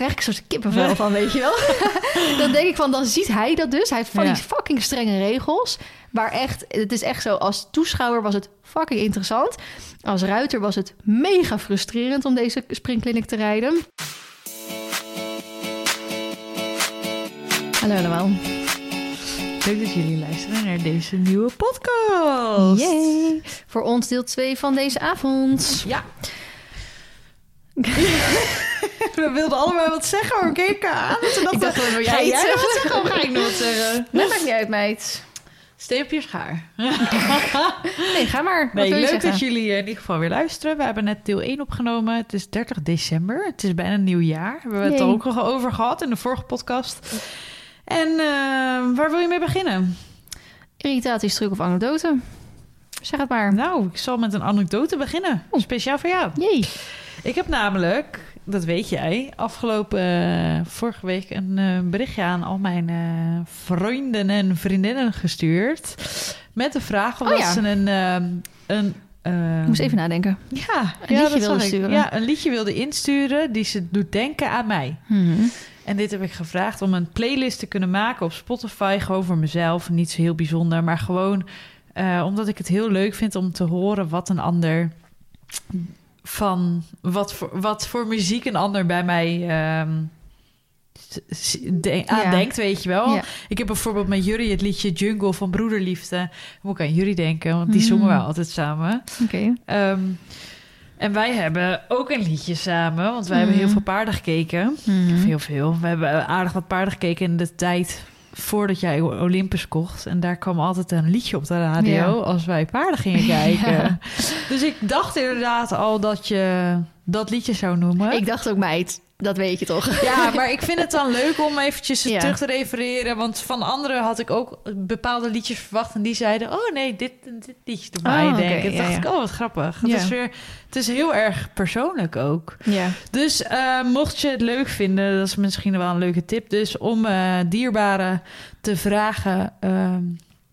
krijg ik een soort kippenvel van, weet je wel. dan denk ik van, dan ziet hij dat dus. Hij heeft van die fucking strenge regels. Waar echt, het is echt zo, als toeschouwer was het fucking interessant. Als ruiter was het mega frustrerend om deze springkliniek te rijden. Hallo allemaal. Leuk dat jullie luisteren naar deze nieuwe podcast. Yay. Voor ons deel 2 van deze avond. Ja. We wilden allemaal wat zeggen, maar we keken aan. en Toen Ik dacht, dachten we, wil ga jij iets wat zeggen? of ga ik nog wat zeggen? Dat maakt niet uit, meid. Steek op je schaar. Nee, ga maar. Nee, leuk zeggen? dat jullie in ieder geval weer luisteren. We hebben net deel 1 opgenomen. Het is 30 december. Het is bijna nieuw jaar. We hebben het er ook al over gehad in de vorige podcast. En eh, waar wil je mee beginnen? Irritaties, truc of anekdote? Zeg het maar. Nou, ik zal met een anekdote beginnen. Speciaal voor jou. Jee. Ik heb namelijk, dat weet jij, afgelopen eh, vorige week een eh, berichtje aan al mijn eh, vrienden en vriendinnen gestuurd. Met de vraag of Oh ja. ze een. een Ik moest even nadenken. Ja, Een ja, liedje dat wilde sturen. Ja, een liedje wilde insturen die ze doet denken aan mij. Mhm. En dit heb ik gevraagd om een playlist te kunnen maken op Spotify. Gewoon voor mezelf. Niet zo heel bijzonder, maar gewoon omdat ik het heel leuk vind om te horen wat een ander van wat voor, wat voor muziek een ander bij mij de- Ja. denkt, weet je wel. Ja. Ik heb bijvoorbeeld met Jury het liedje Jungle van Broederliefde. Moet ik aan Jury denken, want die Mm. zongen we altijd samen. Oké. Ehm, en wij hebben ook een liedje samen, want wij hebben heel veel paarden gekeken. Of heel veel. We hebben aardig wat paarden gekeken in de tijd voordat jij Olympus kocht. En daar kwam altijd een liedje op de radio Ja. als wij paarden gingen kijken. Ja. Dus ik dacht inderdaad al dat je dat liedje zou noemen. Ik dacht ook, meid, dat weet je toch? Ja, maar ik vind het dan leuk om eventjes Ja. terug te refereren. Want van anderen had ik ook bepaalde liedjes verwacht. En die zeiden, oh nee, dit, dit liedje doet mij Oh, denken. Ja, dacht ja. ik, oh wat grappig. Het, is weer, het is heel erg persoonlijk ook. Ja. Dus eh, mocht je het leuk vinden, dat is misschien wel een leuke tip. Dus om eh, dierbaren te vragen ehm,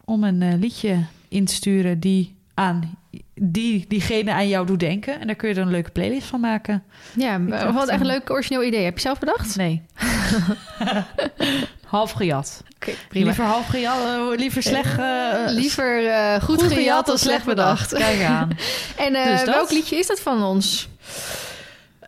om een eh, liedje in te sturen die aan die, diegene aan jou doet denken. En daar kun je dan een leuke playlist van maken. Ja, dacht, wat echt een eh, leuk origineel idee. Heb je zelf bedacht? Nee. half gejat. Oké, Liever half gejat, eh, liever slecht. eh, Liever goed, gejat dan slecht bedacht. Kijk aan. En Dus welk liedje is dat van ons?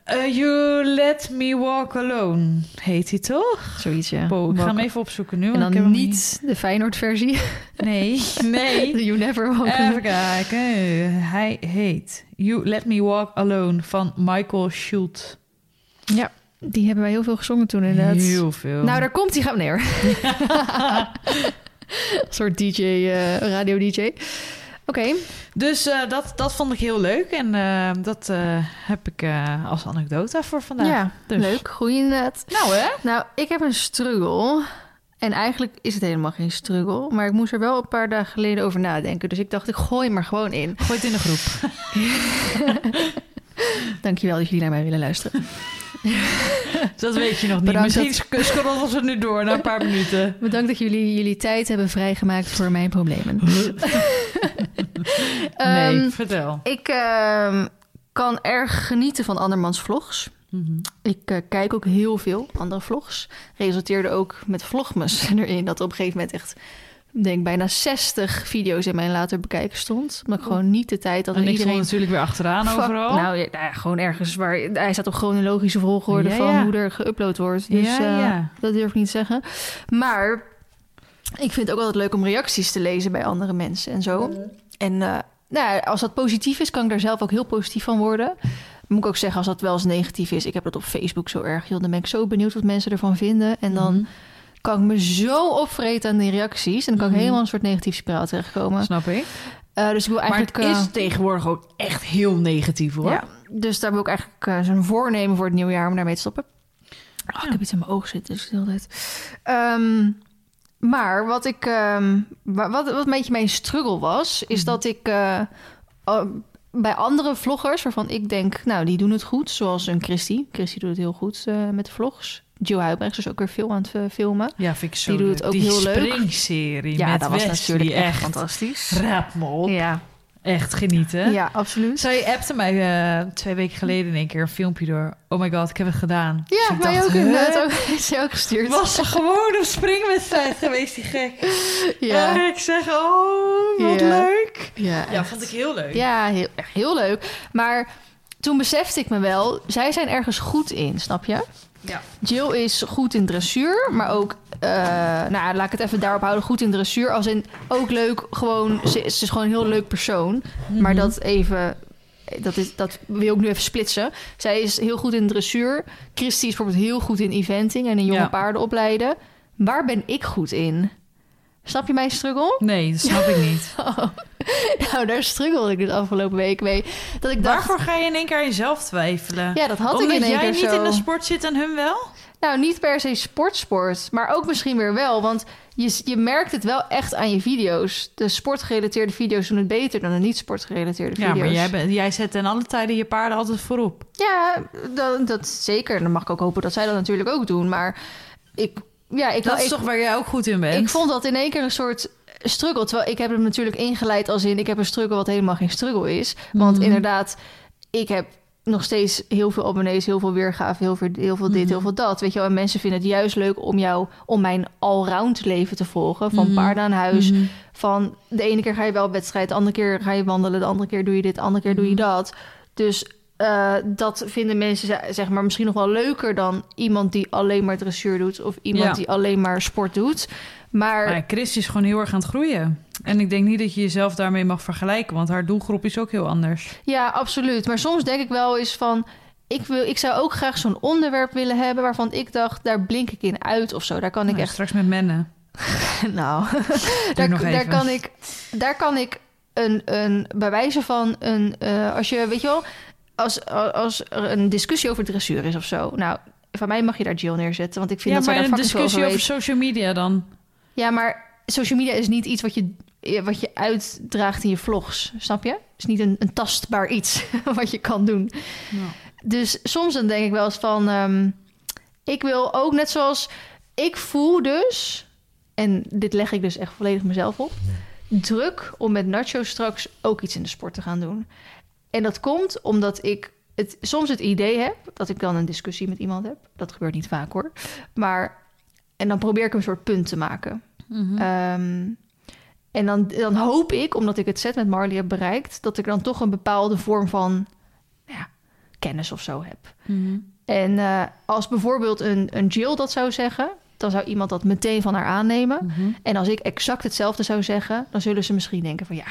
Eh, you let me walk alone, heet hij toch? Zoiets, ja. Bo, ik ga hem even opzoeken nu. En want ik heb dan niet de Feyenoord-versie. Nee, nee. You never walk Even alone. kijken. Hij heet You Let Me Walk Alone van Michael Schultz. Ja, die hebben wij heel veel gezongen toen inderdaad. Heel veel. Nou, daar komt hij. Gaan neer. Een soort DJ, eh, radio-DJ. Oké, Dus eh, dat, dat vond ik heel leuk. En eh, dat eh, heb ik als anekdote voor vandaag. ja, dus. leuk. Goeie inderdaad. Nou hè? Nou, ik heb een struggle. En eigenlijk is het helemaal geen struggle. Maar ik moest er wel een paar dagen geleden over nadenken. Dus ik dacht, ik gooi maar gewoon in. Gooi het in de groep. Dankjewel dat jullie naar mij willen luisteren. Dat weet je nog niet. Bedankt Misschien scrollen we nu door na een paar minuten. Bedankt dat jullie jullie tijd hebben vrijgemaakt voor mijn problemen. nee, Ehm, vertel. ik ehm, kan erg genieten van andermans vlogs. Mhm. Ik eh, kijk ook heel veel andere vlogs. Resulteerde ook met Vlogmas erin dat op een gegeven moment echt... ik denk bijna 60 video's in mijn later bekijken stond. Omdat ik gewoon niet de tijd had En en ik iedereen... natuurlijk weer achteraan Fuck, overal. Nou ja, nou ja, gewoon ergens waar... Hij staat op chronologische volgorde Ja, van hoe er geüpload wordt. Dus Ja, ja. dat durf ik niet te zeggen. Maar ik vind het ook altijd leuk om reacties te lezen bij andere mensen en zo. En eh, nou, als dat positief is, kan ik daar zelf ook heel positief van worden. Moet ik ook zeggen, als dat wel eens negatief is. Ik heb dat op Facebook zo erg. Joh, dan ben ik zo benieuwd wat mensen ervan vinden. En dan Mhm. Kan ik me zo opvreten aan die reacties. En dan kan ik Mhm. helemaal een soort negatief spiraal terechtkomen. Snap ik. Eh, dus ik wil eigenlijk... maar het eh, is tegenwoordig ook echt heel negatief hoor. ja, dus daar wil ik eigenlijk eh, zo'n voornemen voor het nieuwe jaar om daarmee te stoppen. Oh, Ik heb iets in mijn oog zitten, dus de hele tijd. Ehm, maar wat ik, wa- wat, wat een beetje mijn struggle was, is dat ik eh, bij andere vloggers, waarvan ik denk, nou, die doen het goed, zoals een Christy. Christy doet het heel goed eh, met de vlogs. Joe Huibrechts is ook weer veel aan het eh, filmen. Ja, vind ik zo Die doet het ook Die heel leuk. springserie Ja, met dat was natuurlijk echt echt fantastisch. Raap me op. Ja, echt genieten. Ja, absoluut. Zij appte mij eh, twee weken geleden in één keer een filmpje door. Oh my god, ik heb het gedaan. Ja, Dus ik mij dacht, ook inderdaad. Ook, is ook gestuurd. Was ze gewoon een springwedstrijd geweest, die gek. Ja. Ja, ik zeg, oh, wat Ja. leuk. Ja, Ja, vond ik heel leuk. Ja, heel, echt heel leuk. Maar toen besefte ik me wel, zij zijn ergens goed in, snap je? Ja. Jill is goed in dressuur, maar ook, eh, nou laat ik het even daarop houden, goed in dressuur. Als in ook leuk, gewoon, ze, is- ze is gewoon een heel leuk persoon. Maar Mhm. dat even, dat, is, dat wil ik nu even splitsen. Zij is heel goed in dressuur. Christy is bijvoorbeeld heel goed in eventing en in jonge Ja. paarden opleiden. Waar ben ik goed in? Snap je mijn struggle? Nee, dat snap ik niet. nou, daar struggelde ik dus afgelopen week mee. Dat ik dacht, Waarvoor ga je in één keer aan jezelf twijfelen? ja, dat had Omdat ik in één jij keer niet zo. in de sport zit en hun wel? Nou, niet per se sportsport, maar ook misschien weer wel. Want je, je merkt het wel echt aan je video's. De sportgerelateerde video's doen het beter dan de niet-sportgerelateerde Ja, video's. maar jij, bent- jij zet ten alle tijden je paarden altijd voorop. Ja, dat, dat zeker. En dan mag ik ook hopen dat zij dat natuurlijk ook doen. Maar ik, ja, ik, Dat is ik, toch waar jij ook goed in bent? ik vond dat in één keer een soort struggle. Terwijl ik heb hem natuurlijk ingeleid als in... ik heb een struggle wat helemaal geen struggle is. Want Mhm. inderdaad, ik heb nog steeds heel veel abonnees... heel veel weergave, heel veel, heel veel dit, Mhm. heel veel dat. Weet je wel? En mensen vinden het juist leuk om jou... om mijn allround leven te volgen. Van paarden aan huis. Mhm. Van de ene keer ga je wel op wedstrijd... de andere keer ga je wandelen... de andere keer doe je dit, de andere keer doe je dat. Dus... eh, dat vinden mensen ze- zeg maar misschien nog wel leuker dan iemand die alleen maar dressuur doet of iemand Ja. die alleen maar sport doet. Maar Maar Chris is gewoon heel erg aan het groeien. En ik denk niet dat je jezelf daarmee mag vergelijken, want haar doelgroep is ook heel anders. Ja, absoluut. Maar soms denk ik wel eens van... Ik, wil, ik zou ook graag zo'n onderwerp willen hebben... waarvan ik dacht, daar blink ik in uit of zo. Daar kan ik Nou, echt... Straks met mennen. Nou, daar, kan ik, daar kan ik een, een bij wijze van een... eh, als je, weet je wel... Als, als er een discussie over dressuur is of zo... Nou, van mij mag je daar Jill neerzetten. Want ik vind ja, dat zij maar daar een discussie over social media dan. Ja, maar social media is niet iets wat je, wat je uitdraagt in je vlogs. Snap je? Het is niet een, een tastbaar iets wat je kan doen. Dus soms dan denk ik wel eens van... ehm, ik wil ook net zoals... Ik voel dus... En dit leg ik dus echt volledig mezelf op. Druk om met Nacho straks ook iets in de sport te gaan doen. En dat komt omdat ik het, soms het idee heb... dat ik dan een discussie met iemand heb. Dat gebeurt niet vaak hoor. Maar... En dan probeer ik een soort punt te maken. Mhm. Ehm, en dan, dan hoop ik, omdat ik het set met Marley heb bereikt, dat ik dan toch een bepaalde vorm van ja, kennis of zo heb. Mhm. En eh, als bijvoorbeeld een, een Jill dat zou zeggen, dan zou iemand dat meteen van haar aannemen. Mhm. En als ik exact hetzelfde zou zeggen, dan zullen ze misschien denken van ja,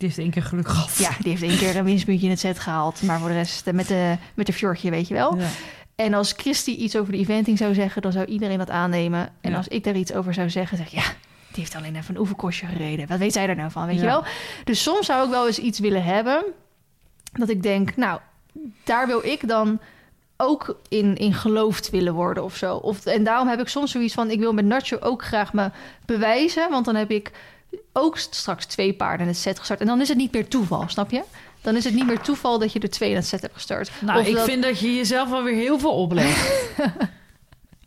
Die heeft één keer geluk gehad. ja die heeft één keer een winstpuntje in het set gehaald, maar voor de rest eh, met de, met de fjordje, weet je wel. Ja. En als Christy iets over de eventing zou zeggen, dan zou iedereen dat aannemen. En Ja. als ik daar iets over zou zeggen, zeg ja, die heeft alleen even een oefenkostje gereden. Wat weet zij daar nou van, weet je wel? Dus soms zou ik wel eens iets willen hebben dat ik denk, nou, daar wil ik dan ook in, in geloofd willen worden of zo. Of, en daarom heb ik soms zoiets van, ik wil met Nacho ook graag me bewijzen, want dan heb ik ook straks twee paarden in het set gestart. En dan is het niet meer toeval, snap je? Dan is het niet meer toeval dat je er twee in het set hebt gestart. Nou, Of ik dat- vind dat je jezelf alweer heel veel oplegt.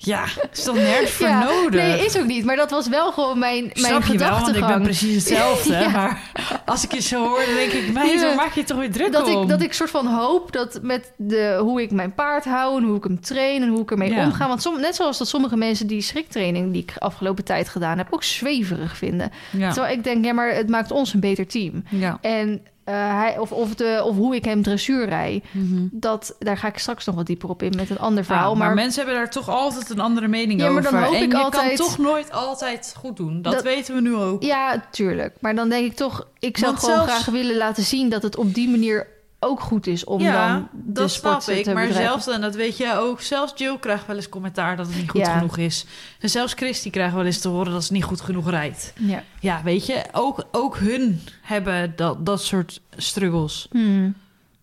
ja, is toch nergens voor Ja, nodig? Nee, is ook niet. Maar dat was wel gewoon mijn, mijn Snap je wel, want ik ben gedachtegang. precies hetzelfde. Ja. Maar als ik je zo hoor, dan denk ik... Ja. waar maak je toch weer druk dat om? ik, dat ik soort van hoop dat met de, hoe ik mijn paard hou... en hoe ik hem train en hoe ik ermee Ja. omga... want som, net zoals dat sommige mensen die schriktraining... die ik afgelopen tijd gedaan heb, ook zweverig vinden. Terwijl ik denk, ja, maar het maakt ons een beter team. ja. En eh, hij, of, of, de, of hoe ik hem dressuur rij... Mhm. Dat, daar ga ik straks nog wat dieper op in met een ander verhaal. Ah, maar, maar mensen hebben daar toch altijd een andere mening Ja, maar over. dan hoop en ik je altijd- kan toch nooit altijd goed doen. Dat, Dat- weten we nu ook. Ja, tuurlijk. Maar dan denk ik toch, ik zou Want gewoon zelfs- graag willen laten zien dat het op die manier ook goed is om ja, dan de dat snap ik. Maar bedrijven. zelfs, en dat weet jij ook, zelfs Jill krijgt wel eens commentaar dat het niet goed Ja. genoeg is. En zelfs Christy krijgt wel eens te horen dat ze niet goed genoeg rijdt. Ja. Ja, weet je, ook, ook hun hebben dat, dat soort struggles. Hmm.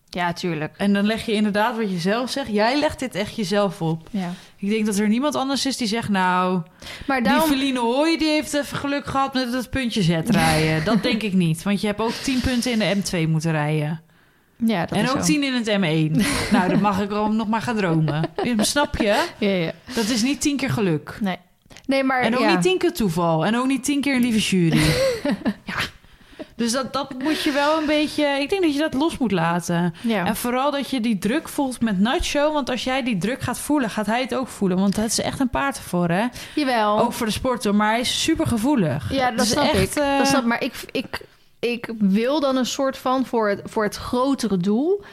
Ja, tuurlijk. En dan leg je inderdaad wat je zelf zegt. Jij legt dit echt jezelf op. Ja. Ik denk dat er niemand anders is die zegt... nou, Maar daarom, die Feline Hooy die heeft even geluk gehad met het puntje Z rijden. dat denk ik niet. Want je hebt ook 10 punten in de M2 moeten rijden. Ja, dat en is ook zo. 10 in het M1. nou, dan mag ik erom nog maar gaan dromen. Snap je? Ja, ja. Dat is niet 10 keer geluk. Nee. Nee, maar En ook ja. niet 10 keer toeval. En ook niet 10 keer een lieve jury. ja. Dus dat, dat moet je wel een beetje... Ik denk dat je dat los moet laten. Ja. En vooral dat je die druk voelt met Nacho. Want als jij die druk gaat voelen, gaat hij het ook voelen. Want het is echt een paard ervoor, hè? Jawel. Ook voor de sporter. Maar hij is super gevoelig. Ja, dat snap echt, ik. eh, Dat snap, maar ik, ik, ik wil dan een soort van voor het, voor het grotere doel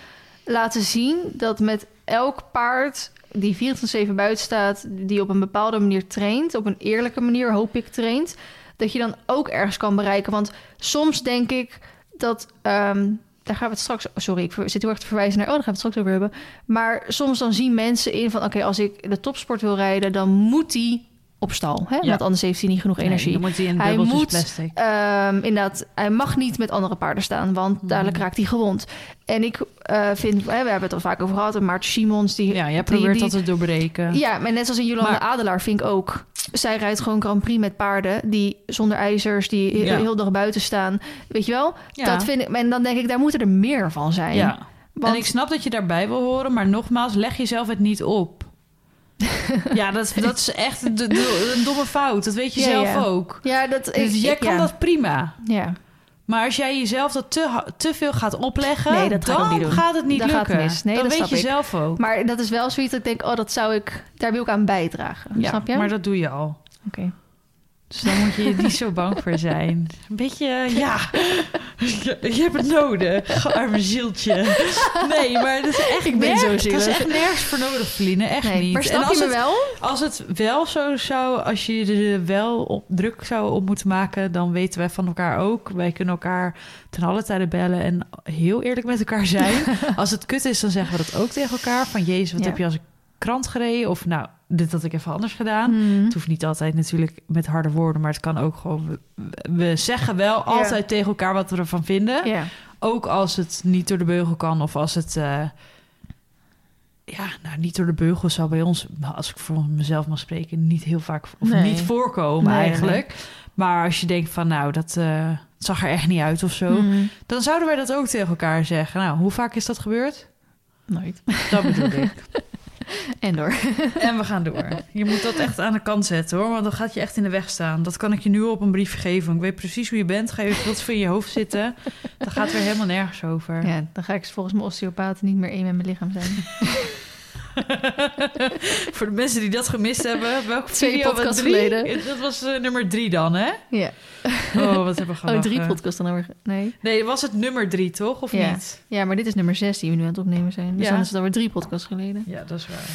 laten zien dat met elk paard die 24-7 buiten staat, die op een bepaalde manier traint, op een eerlijke manier hoop ik traint, dat je dan ook ergens kan bereiken. Want soms denk ik dat. ehm, daar gaan we het straks. Sorry, ik zit heel erg te verwijzen naar. Oh, daar gaan we het straks over hebben. Maar soms dan zien mensen in van: oké, als ik de topsport wil rijden, dan moet die op stal. Hè? Want anders heeft hij niet genoeg energie. Nee, dan moet hij in Hij moet, plastic. Ehm, inderdaad, hij mag niet met andere paarden staan, want Mhm. dadelijk raakt hij gewond. En ik eh, vind, hè, we hebben het al vaak over gehad, en Maarten Simons, die... Ja, jij probeert die- dat te doorbreken. Ja, maar net zoals in Jolanda Maar- Adelaar vind ik ook. Zij rijdt gewoon Grand Prix met paarden die zonder ijzers, die Ja. heel dag buiten staan. Weet je wel? Ja. Dat vind ik, en dan denk ik, daar moeten er meer van zijn. Ja. Want, En ik snap dat je daarbij wil horen, maar nogmaals, leg jezelf het niet op. ja, dat, dat is echt een domme fout. Dat weet je Ja, zelf ja. ook. ja, dat, Dus ik- jij ik- kan ja. dat prima. Ja. Maar als jij jezelf dat te, te veel gaat opleggen, Nee, dat dan niet gaat het niet Dan gaat lukken. het mis. Nee, dat weet je ik. zelf ook. Maar dat is wel zoiets dat ik denk, oh, dat zou ik, daar wil ik aan bijdragen. ja, Snap je? maar dat doe je al. Oké. Dus daar moet je niet zo bang voor zijn. Een beetje, ja, je, hebt het nodig. Arme zieltje. Nee, maar dat is echt Ik ben zo Dat is zielig. echt nergens voor nodig, Feline. Echt Nee, niet. maar En als je het- wel? Als het wel zo zou, als je er wel op druk zou op moeten maken, dan weten wij van elkaar ook. Wij kunnen elkaar ten alle tijde bellen en heel eerlijk met elkaar zijn. als het kut is, dan zeggen we dat ook tegen elkaar. Van jezus, wat Ja. heb je als een krant gereden? Of nou, dit had ik even anders gedaan. Mhm. Het hoeft niet altijd natuurlijk met harde woorden, maar het kan ook gewoon. We, zeggen wel altijd tegen elkaar wat we ervan vinden. Ook als het niet door de beugel kan of als het. eh, ja, nou, niet door de beugel zou bij ons, als ik voor mezelf mag spreken, niet heel vaak of Nee. niet voorkomen Nee, eigenlijk. Maar als je denkt van, nou, dat eh, zag er echt niet uit of zo, Mhm. dan zouden wij dat ook tegen elkaar zeggen. Nou, hoe vaak is dat gebeurd? Nooit. Dat bedoel ik. En door. En we gaan door. Je moet dat echt aan de kant zetten hoor, want dan gaat je echt in de weg staan. Dat kan ik je nu op een brief geven. Ik weet precies hoe je bent. Ga je wat voor in je hoofd zitten. Dan gaat weer helemaal nergens over. Ja, dan ga ik volgens mijn osteopaat niet meer één met mijn lichaam zijn. Voor de mensen die dat gemist hebben, welke Twee video podcasts geleden. Dat was eh, nummer drie dan, hè? Ja. Oh, wat hebben we Oh, gelachen. drie podcasts dan. Nee. Nee, was het nummer drie, toch? Of Ja. niet? Ja, maar dit is nummer zes die we nu aan het opnemen zijn. Dus Ja. dan is het alweer drie podcasts geleden. Ja, dat is waar.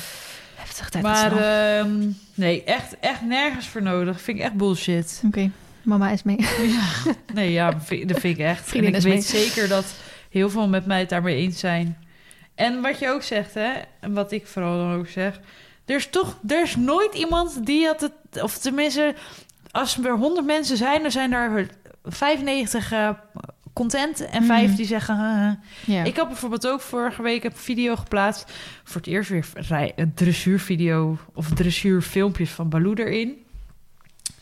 Heftig tijd. Maar ehm, nee, echt, echt nergens voor nodig. Vind ik echt bullshit. Oké, mama is mee. Nee, ja, dat vind ik echt. En ik is weet mee. zeker dat heel veel met mij het daarmee eens zijn. En wat je ook zegt, hè, en wat ik vooral dan ook zeg, er is toch, er is nooit iemand die had het, of tenminste, als er 100 mensen zijn, dan zijn er 95 eh, content en vijf Mhm. die zeggen. Ja. Ik had bijvoorbeeld ook vorige week een video geplaatst voor het eerst weer een dressuurvideo of dressuurfilmpjes van Baloo erin.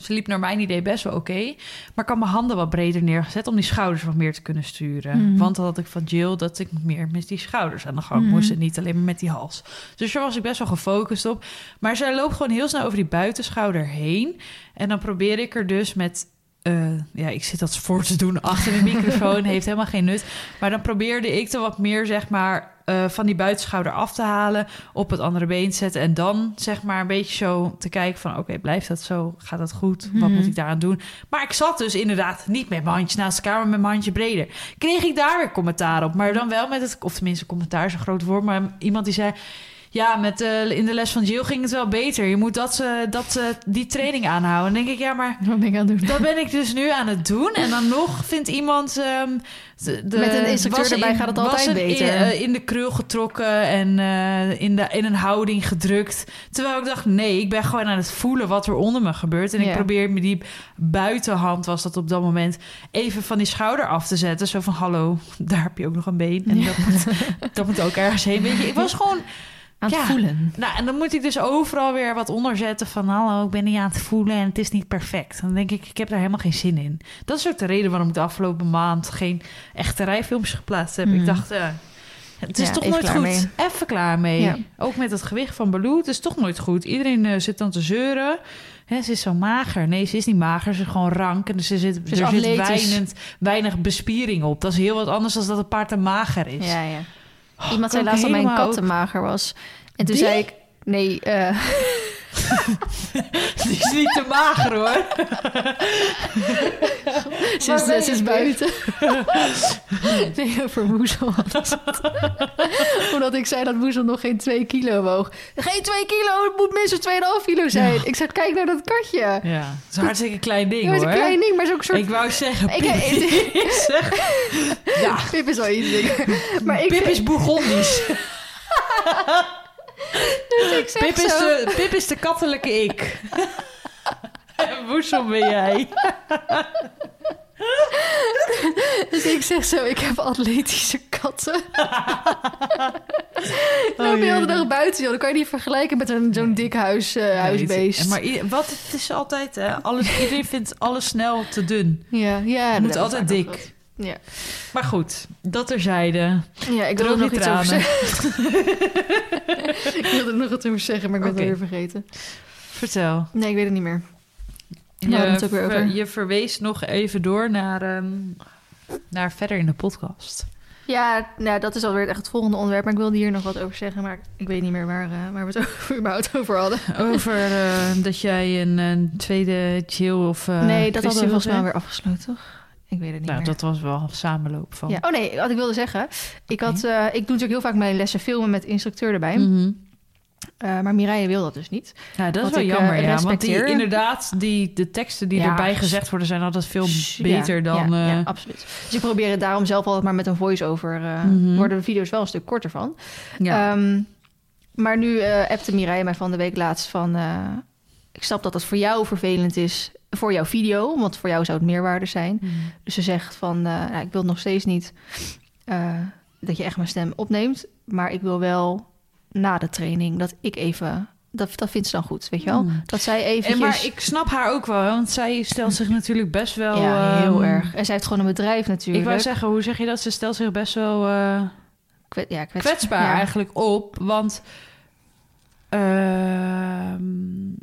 Ze liep naar mijn idee best wel oké. Maar ik had mijn handen wat breder neergezet om die schouders wat meer te kunnen sturen. Mhm. Want dan had ik van Jill dat ik meer met die schouders aan de gang Mhm. moest. En niet alleen maar met die hals. Dus daar was ik best wel gefocust op. Maar zij loopt gewoon heel snel over die buitenschouder heen. En dan probeer ik er dus met. eh, ja, ik zit dat voor te doen achter de microfoon. heeft helemaal geen nut. Maar dan probeerde ik er wat meer, zeg maar, eh, van die buitenschouder af te halen. Op het andere been te zetten. En dan, zeg maar, een beetje zo te kijken van... oké, blijft dat zo? Gaat dat goed? Wat Mhm. moet ik daaraan doen? Maar ik zat dus inderdaad niet met mijn handjes naast elkaar... maar met mijn handje breder. Kreeg ik daar weer commentaar op. Maar dan wel met het... of tenminste, commentaar is een groot woord... maar iemand die zei... Ja, met, eh, in de les van Jill ging het wel beter. Je moet dat, eh, dat, eh, die training aanhouden. Dan denk ik, ja, maar Wat ben ik aan het doen? dat ben ik dus nu aan het doen. En dan nog vindt iemand... ehm, de, de- Met een instructeur erbij in- gaat het altijd een- beter. In, in de krul getrokken en in, de, in een houding gedrukt. Terwijl ik dacht, nee, ik ben gewoon aan het voelen wat er onder me gebeurt. En ik probeer me die buitenhand, was dat op dat moment, even van die schouder af te zetten. Zo van, hallo, daar heb je ook nog een been. En dat, moet, dat moet ook ergens heen. Weet je, ik was gewoon... Aan het Ja. voelen. Nou, en dan moet ik dus overal weer wat onderzetten van... hallo, ik ben niet aan het voelen en het is niet perfect. Dan denk ik, ik heb daar helemaal geen zin in. Dat is ook de reden waarom ik de afgelopen maand... geen echte rijfilmpjes geplaatst heb. Ik dacht, eh, Het is Ja, toch nooit goed. mee. Even klaar mee. Ja. Ook met het gewicht van Baloo. Het is toch nooit goed. Iedereen eh, zit dan te zeuren. Hè, ze is zo mager. Nee, ze is niet mager. Ze is gewoon rank. En ze zit, is er zit weinig, weinig bespiering op. Dat is heel wat anders dan dat een paard te mager is. Ja, ja. Oh, Iemand zei kan laatst dat mijn kat te mager was. En toen zei ik... Nee, eh, Die is niet te mager hoor. ze is, ze is buiten. nee, over Moezel. Omdat ik zei dat Moezel nog geen 2 kilo woog. Geen 2 kilo, het moet minstens 2,5 kilo zijn. Ja. Ik zei, kijk naar dat katje. Ja, het is een hartstikke klein ding Het is hoor. een klein ding, maar zo'n soort... Ik wou zeggen, Ik- Pip, ik- zeg, ja, Pip is wel iets. Maar ik, Pip is Bourgondisch. Dus Pip is, de, Pip is de kattelijke ik. En Woesel ben jij. Dus ik zeg zo, ik heb atletische katten. Ik loop de hele jee. dag buiten, joh. Dan kan je niet vergelijken met een- zo'n dik huis, eh, huisbeest. Maar i- wat het is altijd, hè, alles, iedereen vindt alles snel te dun. ja, ja, Het moet altijd dik. Ja. Maar goed, dat terzijde. ja, ik wil er nog iets over zeggen. ik wilde er nog wat over zeggen, maar ik ben het weer vergeten. Vertel. Nee, ik weet het niet meer. We hadden het ook weer ver- over. je verwees nog even door naar, ehm, naar verder in de podcast. Ja, nou, dat is alweer echt het volgende onderwerp. Maar ik wilde hier nog wat over zeggen. Maar ik weet niet meer waar, eh, waar we het over, überhaupt over hadden. Over eh, dat jij een, een tweede chill of uh, nee, dat hadden we volgens mij alweer afgesloten, toch? Ik weet het niet Nou, meer. dat was wel een samenloop van. Ja. Oh nee, wat ik wilde zeggen. Ik, had, eh, ik doe natuurlijk heel vaak mijn lessen filmen met instructeur erbij. Mhm. Eh, maar Mireille wil dat dus niet. Ja, dat is wel ik, jammer, eh, ja. Want die, inderdaad, die, de teksten die Ja, erbij gezegd worden... zijn altijd veel Ja, beter dan... Ja, ja, eh, absoluut. Dus ik probeer het daarom zelf altijd maar met een voice-over. eh Mhm. Worden de video's wel een stuk korter van. ja. Ehm, maar nu eh appte Mireille mij van de week laatst van... eh, ik snap dat het voor jou vervelend is voor jouw video. Want voor jou zou het meerwaarde zijn. Mhm. Dus ze zegt van, eh, nou, ik wil nog steeds niet eh, dat je echt mijn stem opneemt. Maar ik wil wel na de training dat ik even... Dat, dat vindt ze dan goed, weet je wel? Hmm. Dat zij En eventjes... maar ik snap haar ook wel, want zij stelt zich natuurlijk best wel... ja, heel ehm, erg. En zij heeft gewoon een bedrijf natuurlijk. Ik wou zeggen, hoe zeg je dat? Ze stelt zich best wel Kwe- ja, kwets- kwetsbaar ja. eigenlijk op. Want ehm,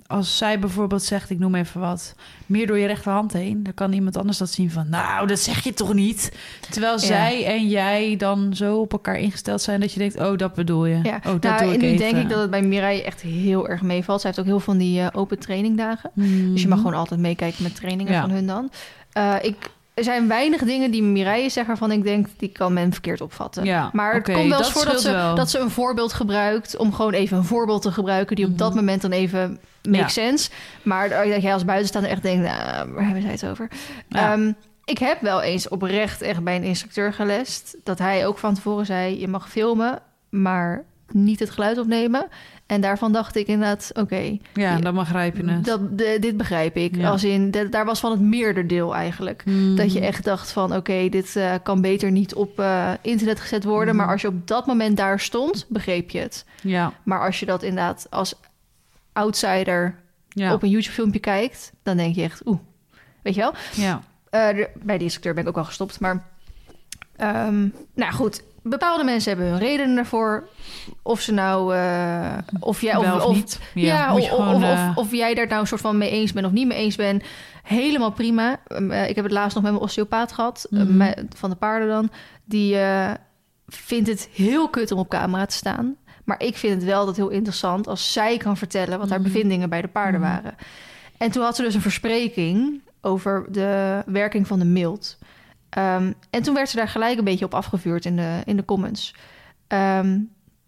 als zij bijvoorbeeld zegt, ik noem even wat, meer door je rechterhand heen, dan kan iemand anders dat zien van, nou, dat zeg je toch niet? Terwijl Ja. zij en jij dan zo op elkaar ingesteld zijn dat je denkt, oh, dat bedoel je. Ja, Oh, dat nou, doe ik en nu even. denk ik dat het bij Mireille echt heel erg meevalt. Zij heeft ook heel veel van die eh, open trainingdagen. Mhm. Dus je mag gewoon altijd meekijken met trainingen Ja. van hun dan. Eh, ik, er zijn weinig dingen die Mireille zegt waarvan ik denk... die kan men verkeerd opvatten. Ja, Maar het oké, komt wel eens dat voor dat ze, wel. dat ze een voorbeeld gebruikt... om gewoon even een voorbeeld te gebruiken... die op dat Mhm. moment dan even makes Ja. sense. Maar dat jij als buitenstaander echt denkt... Nou, waar hebben zij het over? Ja. Ehm, ik heb wel eens oprecht echt bij een instructeur gelest... dat hij ook van tevoren zei... je mag filmen, maar niet het geluid opnemen. En daarvan dacht ik inderdaad... oké, ja, dan begrijp je het. dat, de- dit begrijp ik. Ja. Als in, de- daar was van het meerderdeel eigenlijk. Mhm. Dat je echt dacht van, oké, dit eh, kan beter niet op eh, internet gezet worden. Mhm. Maar als je op dat moment daar stond, begreep je het. Ja, Maar als je dat inderdaad als outsider ja, op een YouTube-filmpje kijkt... dan denk je echt, oeh, weet je wel? ja. Eh, bij die instructeur ben ik ook al gestopt, maar... ehm, nou goed, bepaalde mensen hebben hun redenen daarvoor. Of ze nou... eh, of jij, of, of of, niet. ja, of, gewoon, eh, of, jij daar nou een soort van mee eens bent of niet mee eens bent. Helemaal prima. Um, eh, ik heb het laatst nog met mijn osteopaat gehad. eh, Mhm. van de paarden dan. Die vindt het heel kut om op camera te staan. Maar ik vind het wel dat heel interessant als zij kan vertellen... wat haar Mhm. bevindingen bij de paarden Mhm. waren. En toen had ze dus een verspreking over de werking van de mild. Ehm, en toen werd ze daar gelijk een beetje op afgevuurd in de, in de comments. Ehm,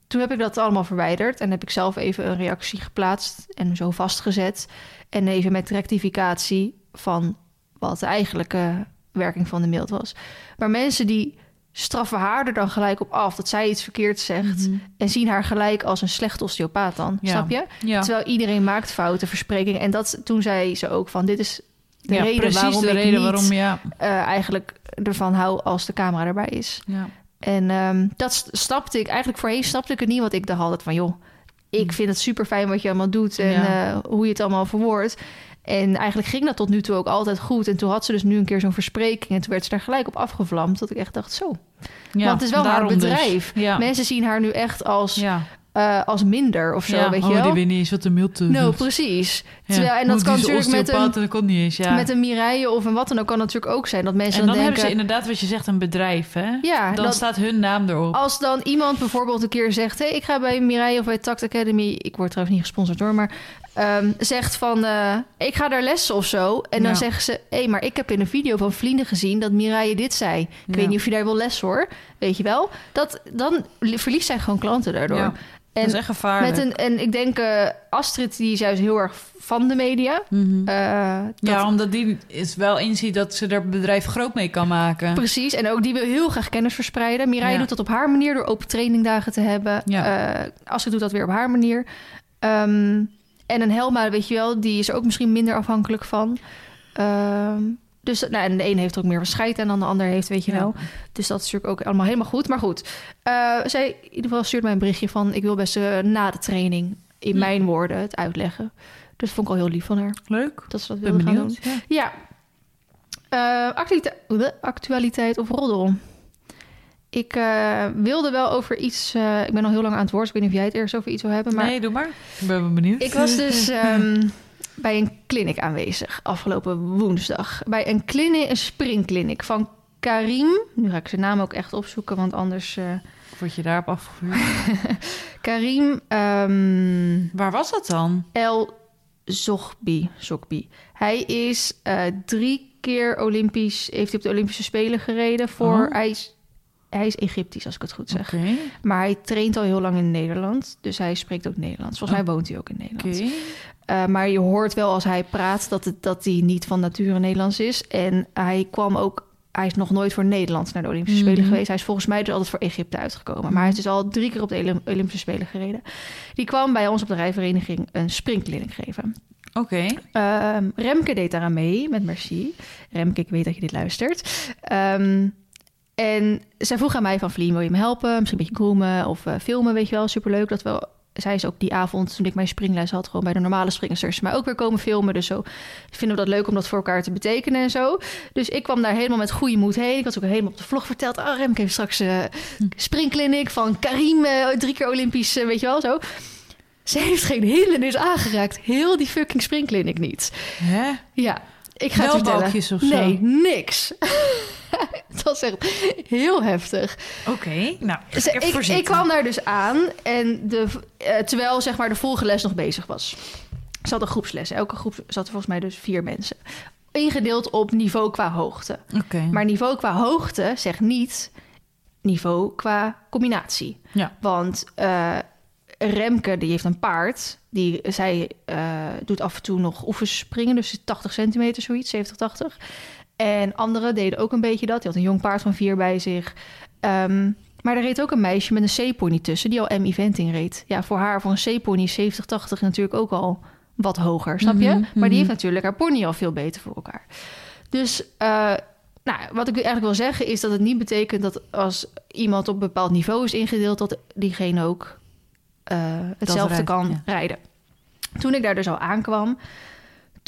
toen heb ik dat allemaal verwijderd en heb ik zelf even een reactie geplaatst en zo vastgezet. En even met rectificatie van wat de eigenlijke werking van de mild was. Maar mensen die straffen haar er dan gelijk op af dat zij iets verkeerd zegt Mhm. en zien haar gelijk als een slechte osteopaat dan, Ja. snap je? Ja. Terwijl iedereen maakt fouten, versprekingen. En dat, toen zei ze ook van, dit is de ja, reden precies waarom de reden niet waarom, ja. eh, eigenlijk ervan hou als de camera erbij is. ja. En ehm, dat stapte ik, eigenlijk voorheen stapte ik het niet, want ik dacht altijd van, joh, ik vind het super fijn wat je allemaal doet en. Ja. eh, hoe je het allemaal verwoordt. En eigenlijk ging dat tot nu toe ook altijd goed. En toen had ze dus nu een keer zo'n verspreking. En toen werd ze daar gelijk op afgevlamd. Dat ik echt dacht, zo. Ja, Want het is wel haar dus. bedrijf. Ja. Mensen zien haar nu echt als, eh, als minder of zo, ja. weet je oh, wel? die weet niet eens wat de milte Nou, doet. precies. Ja. Terwijl, en dat kan is natuurlijk met een, en dat kon niet eens, ja. met een Mireille of een wat dan ook... kan natuurlijk ook zijn dat mensen en dan dan, hebben denken... ze inderdaad, wat je zegt, een bedrijf, hè? Ja, dan dat- staat hun naam erop. Als dan iemand bijvoorbeeld een keer zegt... Hey, ik ga bij Mireille of bij Tact Academy... ik word trouwens niet gesponsord hoor, maar... ehm, zegt van, eh, ik ga daar lessen of zo. En dan Ja. zeggen ze... hé, hey, maar ik heb in een video van vrienden gezien... dat Mireille dit zei. Ik Ja. weet niet of je daar wil les hoor. Weet je wel? Dat, dan li- verliest zij gewoon klanten daardoor. En, dat is echt gevaarlijk. met een, en ik denk eh, Astrid, die is juist heel erg van de media. Mhm. Eh, dat- Ja, omdat die is wel inziet dat ze er bedrijf groot mee kan maken. Precies, en ook die wil heel graag kennis verspreiden. Ja. doet dat op haar manier door open trainingdagen te hebben. Ja. Eh, Astrid doet dat weer op haar manier. Ehm, en een Helma, weet je wel, die is er ook misschien minder afhankelijk van. Ehm, dus nou, en de ene heeft ook meer van scheid en dan de ander heeft, weet je Ja. wel. Dus dat is natuurlijk ook allemaal helemaal goed. Maar goed, eh, zij in ieder geval stuurt mij een berichtje van... ik wil best eh, na de training in Hm. mijn woorden het uitleggen. Dus dat vond ik al heel lief van haar, Leuk. dat ze dat Ik ben wilde gaan doen. benieuwd. Ja. Ja. Eh, actualite- actualiteit of roddel? Ik wilde wel over iets... ik ben al heel lang aan het woord. Ik weet niet of jij het ergens over iets wil hebben. Maar Nee, doe maar. Ik ben benieuwd. ik was dus ehm, bij een clinic aanwezig afgelopen woensdag. Bij een, clinic, een springclinic van Karim. Nu ga ik zijn naam ook echt opzoeken, want anders... eh, Word je daarop afgevuurd? Karim ehm, Waar was dat dan? El Zogbi. Zogbi. Hij is eh, drie keer Olympisch, heeft hij op de Olympische Spelen gereden voor. Oh. Hij, is, hij is Egyptisch, als ik het goed zeg. Maar hij traint al heel lang in Nederland, dus hij spreekt ook Nederlands. Volgens Oh. mij woont hij ook in Nederland. Oké. Eh, maar je hoort wel als hij praat dat, het, dat hij niet van nature Nederlands is. En hij kwam ook. Hij is nog nooit voor Nederland naar de Olympische Spelen Mhm. geweest. Hij is volgens mij dus altijd voor Egypte uitgekomen. Maar hij is dus al drie keer op de Olym- Olympische Spelen gereden. Die kwam bij ons op de rijvereniging een springclinic geven. Oké. Ehm, Remke deed daaraan mee met Merci. Remke, ik weet dat je dit luistert. Ehm, en zij vroeg aan mij van... Vlien, wil je me helpen? Misschien een beetje groomen of eh, filmen, weet je wel. Superleuk dat we... Zij is ook die avond, toen ik mijn springles had... gewoon bij de normale springsters, maar ook weer komen filmen. Dus zo vinden we dat leuk om dat voor elkaar te betekenen en zo. Dus ik kwam daar helemaal met goede moed heen. Ik had ook helemaal op de vlog verteld... Oh, Remke heeft straks eh springclinic van Karim... eh, drie keer Olympisch, weet je wel, zo... Ze heeft geen hindernis aangeraakt. Heel die fucking springclinic niet. Hè? Ja, ik ga het Wel vertellen. balkjes of zo? Nee, niks. Het was echt heel heftig. Oké. Nou, Dus ik, voorzitten. ik kwam daar dus aan en de, eh, terwijl zeg maar, de volgende nog bezig was. Ze had een groepsles. Elke groep zat er volgens mij dus vier mensen. Ingedeeld op niveau qua hoogte. Oké. Maar niveau qua hoogte zegt niet niveau qua combinatie. Ja. Want eh, Remke, die heeft een paard. Die, zij eh, doet af en toe nog oefenspringen. Dus 80 centimeter zoiets, 70, 80. En anderen deden ook een beetje dat. Die had een jong paard van vier bij zich. Ehm, maar er reed ook een meisje met een C-pony tussen... die al M-eventing reed. Ja, voor haar, voor een C-pony, 70, 80 natuurlijk ook al wat hoger, snap je? Mhm, Maar mhm. die heeft natuurlijk haar pony al veel beter voor elkaar. Dus eh, nou, wat ik eigenlijk wil zeggen is dat het niet betekent dat als iemand op een bepaald niveau is ingedeeld, dat diegene ook eh, hetzelfde kan ja. rijden. Toen ik daar dus al aankwam,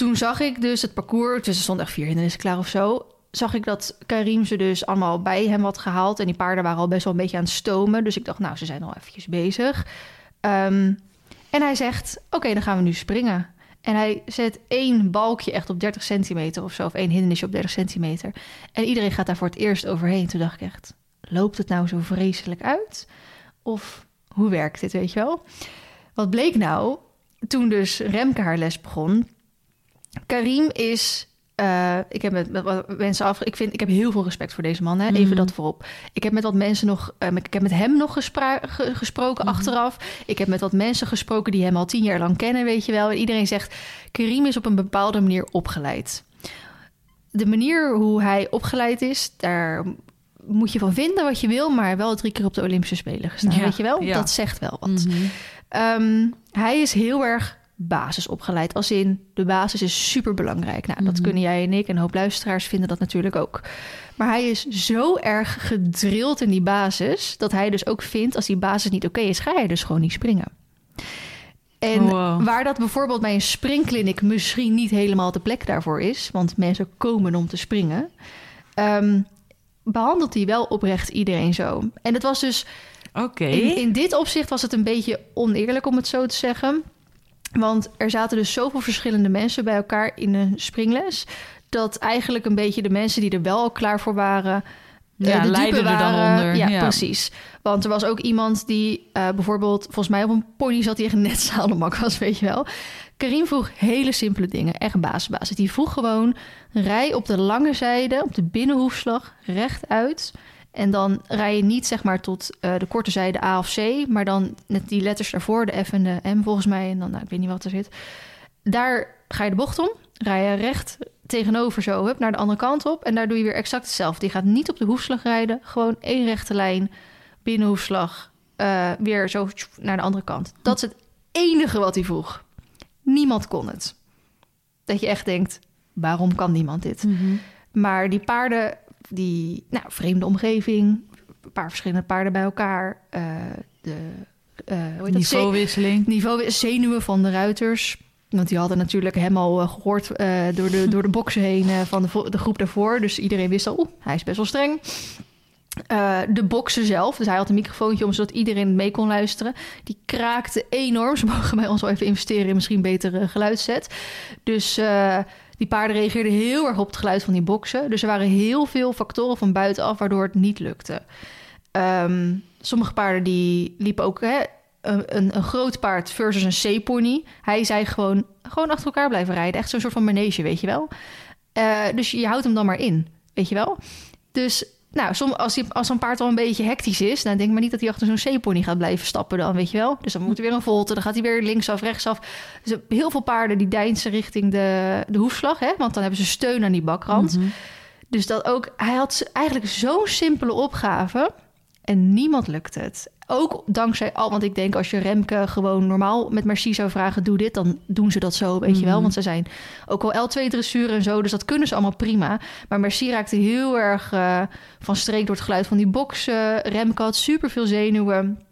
toen zag ik dus het parcours, dus er stond echt vier hindernissen klaar of zo. Zag ik dat Karim ze dus allemaal bij hem had gehaald. En die paarden waren al best wel een beetje aan het stomen. Dus ik dacht, nou, ze zijn al eventjes bezig. Ehm, en hij zegt, oké, dan gaan we nu springen. En hij zet één balkje echt op 30 centimeter of zo. Of één hindernisje op 30 centimeter. En iedereen gaat daar voor het eerst overheen. Toen dacht ik echt, loopt het nou zo vreselijk uit? Of hoe werkt dit, weet je wel? Wat bleek nou, toen dus Remke haar les begon... Karim is... eh, ik heb met, met wat mensen af. Ik vind, ik heb heel veel respect voor deze man. Hè? Even Mhm. dat voorop. Ik heb met wat mensen nog. eh, ik heb met hem nog gespra- ge- gesproken Mhm. achteraf. Ik heb met wat mensen gesproken die hem al tien jaar lang kennen, weet je wel. En iedereen zegt: Karim is op een bepaalde manier opgeleid. De manier hoe hij opgeleid is, daar moet je van vinden wat je wil, maar wel drie keer op de Olympische Spelen gestaan. Ja, weet je wel? ja. Dat zegt wel wat. Mhm. Ehm, hij is heel erg basisopgeleid. Als in, de basis is super belangrijk. Nou, dat Mhm. kunnen jij en ik en een hoop luisteraars vinden dat natuurlijk ook. Maar hij is zo erg gedrild in die basis... dat hij dus ook vindt, als die basis niet oké is... ga je dus gewoon niet springen. En Wow. waar dat bijvoorbeeld bij een springkliniek misschien niet helemaal de plek daarvoor is, want mensen komen om te springen, ehm, behandelt hij wel oprecht iedereen zo. En het was dus Oké. in, in dit opzicht was het een beetje oneerlijk om het zo te zeggen. Want er zaten dus zoveel verschillende mensen bij elkaar in een springles. Dat eigenlijk een beetje de mensen die er wel al klaar voor waren. eh, Ja, de dupe er dan onder, Ja, ja. precies. Want er was ook iemand die eh, bijvoorbeeld, volgens mij op een pony zat die echt net zadelmak was, weet je wel. Karim vroeg hele simpele dingen, echt basisbasis. Die vroeg gewoon, rij op de lange zijde, op de binnenhoefslag, rechtuit. En dan rij je niet zeg maar tot eh, de korte zijde A of C, maar dan net die letters daarvoor, de F en de M volgens mij. En dan, nou, ik weet niet wat er zit. Daar ga je de bocht om, rij je recht tegenover zo, hup, naar de andere kant op. En daar doe je weer exact hetzelfde. Die gaat niet op de hoefslag rijden, gewoon één rechte lijn, binnenhoefslag, eh, weer zo naar de andere kant. Dat is het enige wat hij vroeg. Niemand kon het. Dat je echt denkt, waarom kan niemand dit? Mhm. Maar die paarden, die nou, vreemde omgeving, een paar verschillende paarden bij elkaar, eh, de eh, Niveauwisseling. niveau zenuwen van de ruiters. Want die hadden natuurlijk hem al eh, gehoord eh, door, de, door de boksen heen van de, groep daarvoor. Dus iedereen wist al, oeh, hij is best wel streng. De boksen zelf, dus hij had een microfoontje om zodat iedereen mee kon luisteren. Die kraakte enorm. Ze mogen bij ons wel even investeren in misschien betere geluidszet. Dus die paarden reageerden heel erg op het geluid van die boksen. Dus er waren heel veel factoren van buitenaf waardoor het niet lukte. Ehm, sommige paarden die liepen ook hè, een, een, groot paard versus een C-pony. Hij zei gewoon, gewoon achter elkaar blijven rijden. Echt zo'n soort van manege, weet je wel. Eh, dus je houdt hem dan maar in, weet je wel. Dus nou, som, als, die, als een paard al een beetje hectisch is... dan denk ik maar niet dat hij achter zo'n C-pony gaat blijven stappen dan, weet je wel. Dus dan moet hij weer een volte, dan gaat hij weer linksaf, rechtsaf. Dus heel veel paarden die deinsen richting de, de hoefslag, hè. Want dan hebben ze steun aan die bakrand. Mhm. Dus dat ook, hij had eigenlijk zo'n simpele opgave en niemand lukt het. Ook dankzij al, want ik denk als je Remke gewoon normaal met Merci zou vragen, doe dit, dan doen ze dat zo, weet je wel. Mhm. Want ze zijn ook al L2 dressuur en zo, dus dat kunnen ze allemaal prima. Maar Merci raakte heel erg eh, van streek door het geluid van die boksen. Remke had super veel zenuwen,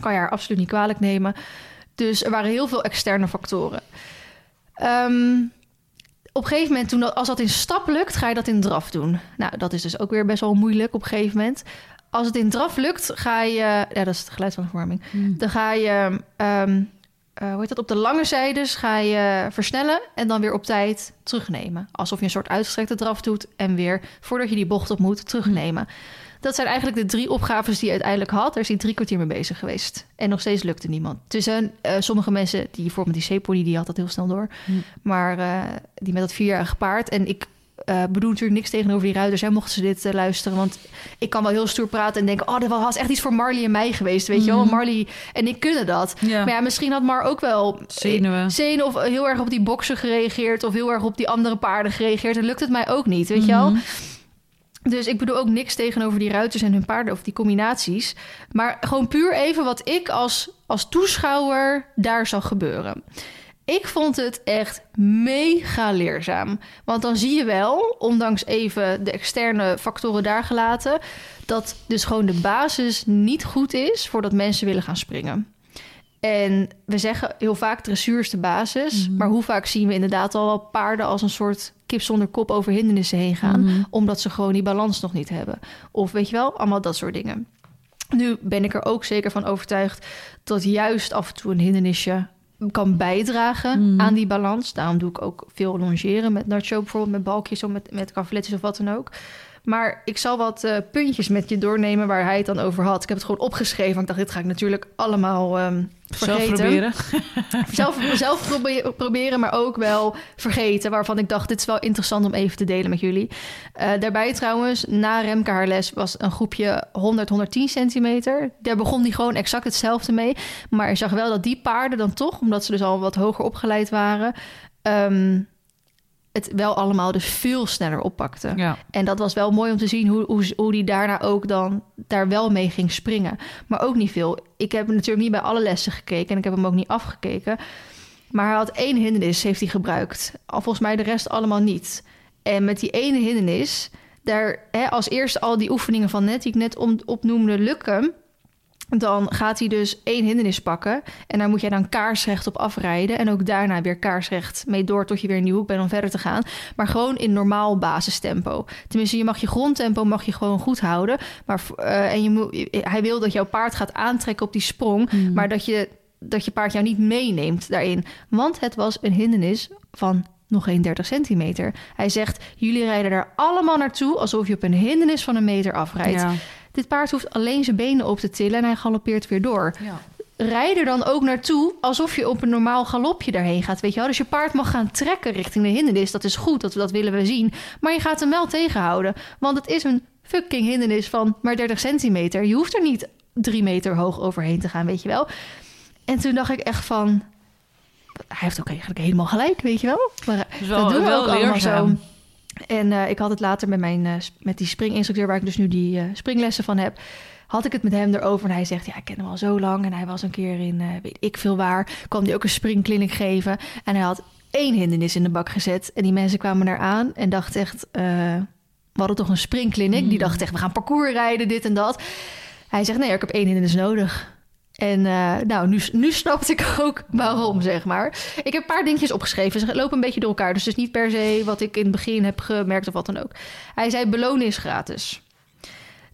kan je haar absoluut niet kwalijk nemen. Dus er waren heel veel externe factoren. Ehm, op een gegeven moment, toen dat, als dat in stap lukt, ga je dat in draf doen. Nou, dat is dus ook weer best wel moeilijk op een gegeven moment. Als het in draf lukt, ga je... Ja, dat is het geluid van de verwarming. Dan ga je... ehm, eh, hoe heet dat? Op de lange zijdes ga je versnellen en dan weer op tijd terugnemen. Alsof je een soort uitgestrekte draf doet en weer, voordat je die bocht op moet, terugnemen. Dat zijn eigenlijk de drie opgaves die je uiteindelijk had. Daar is hij drie kwartier mee bezig geweest. En nog steeds lukte niemand. Tussen eh, sommige mensen, die bijvoorbeeld die C-pony, die had dat heel snel door. Hm. Maar eh, die met dat vierjarige paard. En ik eh, bedoel natuurlijk niks tegenover die ruiters. Hè, mochten ze dit eh, luisteren. Want ik kan wel heel stoer praten en denken... oh, dat was echt iets voor Marley en mij geweest, weet je wel. Mhm. Marley en ik kunnen dat. Ja. Maar ja, misschien had Mar ook wel... Zenuwen. Zenuwen of heel erg op die boksen gereageerd... of heel erg op die andere paarden gereageerd. En lukt het mij ook niet, weet je wel. Mhm. Dus ik bedoel ook niks tegenover die ruiters en hun paarden of die combinaties. Maar gewoon puur even wat ik als, als toeschouwer daar zag gebeuren. Ik vond het echt mega leerzaam. Want dan zie je wel, ondanks even de externe factoren daar gelaten, dat dus gewoon de basis niet goed is voordat mensen willen gaan springen. En we zeggen heel vaak dressuur is de basis. Mhm. Maar hoe vaak zien we inderdaad al wel paarden als een soort kip zonder kop over hindernissen heen gaan Mhm. omdat ze gewoon die balans nog niet hebben. Of weet je wel, allemaal dat soort dingen. Nu ben ik er ook zeker van overtuigd dat juist af en toe een hindernisje kan bijdragen Mhm. aan die balans. Daarom doe ik ook veel longeren met Nacho bijvoorbeeld, met balkjes of met, met of wat dan ook. Maar ik zal wat eh, puntjes met je doornemen waar hij het dan over had. Ik heb het gewoon opgeschreven. want Ik dacht, dit ga ik natuurlijk allemaal ehm Zelf vergeten proberen. zelf, zelf probe- proberen, maar ook wel vergeten. Waarvan ik dacht, dit is wel interessant om even te delen met jullie. Eh, daarbij trouwens, na Remke haar les was een groepje 100, 110 centimeter. Daar begon die gewoon exact hetzelfde mee. Maar je zag wel dat die paarden dan toch, omdat ze dus al wat hoger opgeleid waren... ehm, het wel allemaal dus veel sneller oppakten. Ja. En dat was wel mooi om te zien hoe, hoe, hoe die daarna ook dan daar wel mee ging springen. Maar ook niet veel. Ik heb natuurlijk niet bij alle lessen gekeken en ik heb hem ook niet afgekeken. Maar hij had één hindernis, heeft hij gebruikt. Al volgens mij de rest allemaal niet. En met die ene hindernis, daar hè, als eerste al die oefeningen van net, die ik net om, opnoemde, lukken. Dan gaat hij dus één hindernis pakken. En daar moet jij dan kaarsrecht op afrijden. En ook daarna weer kaarsrecht mee door tot je weer in die hoek bent om verder te gaan. Maar gewoon in normaal basistempo. Tenminste, je mag je grondtempo mag je gewoon goed houden. Maar, uh, en je moet, hij wil dat jouw paard gaat aantrekken op die sprong. Hmm. Maar dat je, dat je paard jou niet meeneemt daarin. Want het was een hindernis van nog geen 30 centimeter. Hij zegt, jullie rijden er allemaal naartoe... alsof je op een hindernis van een meter afrijdt. Ja. Dit paard hoeft alleen zijn benen op te tillen en hij galoppeert weer door. Ja. Rijd er dan ook naartoe alsof je op een normaal galopje daarheen gaat. Weet je wel? Dus je paard mag gaan trekken richting de hindernis. Dat is goed, dat, dat willen we zien. Maar je gaat hem wel tegenhouden. Want het is een fucking hindernis van maar 30 centimeter. Je hoeft er niet drie meter hoog overheen te gaan, weet je wel. En toen dacht ik echt van... Hij heeft ook eigenlijk helemaal gelijk, weet je wel. Maar Dus wel, dat doen we wel ook allemaal leerzaam. zo. En eh, ik had het later met, mijn, eh, met die springinstructeur... waar ik dus nu die eh, springlessen van heb... had ik het met hem erover. En hij zegt, ja, ik ken hem al zo lang. En hij was een keer in, weet ik veel waar... kwam hij ook een springkliniek geven. En hij had één hindernis in de bak gezet. En die mensen kwamen daar aan en dachten echt... we hadden toch een springkliniek? Die dachten echt, we gaan parcours rijden, dit en dat. Hij zegt, nee, ik heb één hindernis nodig. En eh, nou, nu, nu snapte ik ook waarom, zeg maar. Ik heb een paar dingetjes opgeschreven. Ze lopen een beetje door elkaar. Dus het is niet per se wat ik in het begin heb gemerkt of wat dan ook. Hij zei, belonen is gratis.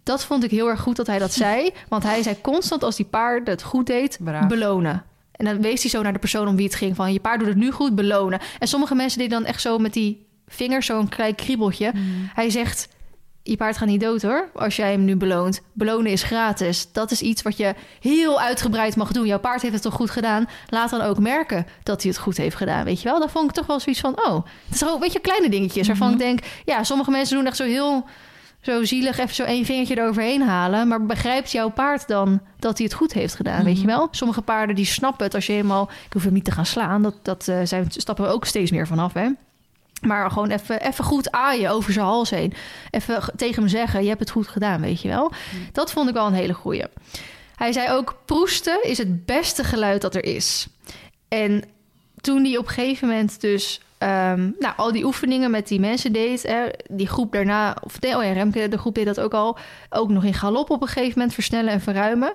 Dat vond ik heel erg goed dat hij dat zei. Want hij zei constant als die paard het goed deed, Braaf. belonen. En dan wees hij zo naar de persoon om wie het ging. Van, je paard doet het nu goed, belonen. En sommige mensen deden dan echt zo met die vingers zo'n klein kriebeltje. Hij zegt, je paard gaat niet dood hoor, als jij hem nu beloont. Belonen is gratis. Dat is iets wat je heel uitgebreid mag doen. Jouw paard heeft het toch goed gedaan? Laat dan ook merken dat hij het goed heeft gedaan, weet je wel? Dan vond ik toch wel zoiets van, oh, het is ook, weet je, kleine dingetjes waarvan ik denk, ja, sommige mensen doen echt zo heel, zo zielig, even zo één vingertje eroverheen halen. Maar begrijpt jouw paard dan dat hij het goed heeft gedaan, weet je wel? Sommige paarden die snappen het als je helemaal, ik hoef hem niet te gaan slaan, dat, dat zijn, stappen we ook steeds meer vanaf, hè? Maar gewoon even, even goed aaien over zijn hals heen. Even tegen hem zeggen, je hebt het goed gedaan, weet je wel. Dat vond ik wel een hele goeie. Hij zei ook, proesten is het beste geluid dat er is. En toen hij op een gegeven moment dus... ehm, nou, al die oefeningen met die mensen deed... Hè, die groep daarna... Of nee, oh ja, Remke, de groep deed dat ook al. Ook nog in galop op een gegeven moment versnellen en verruimen.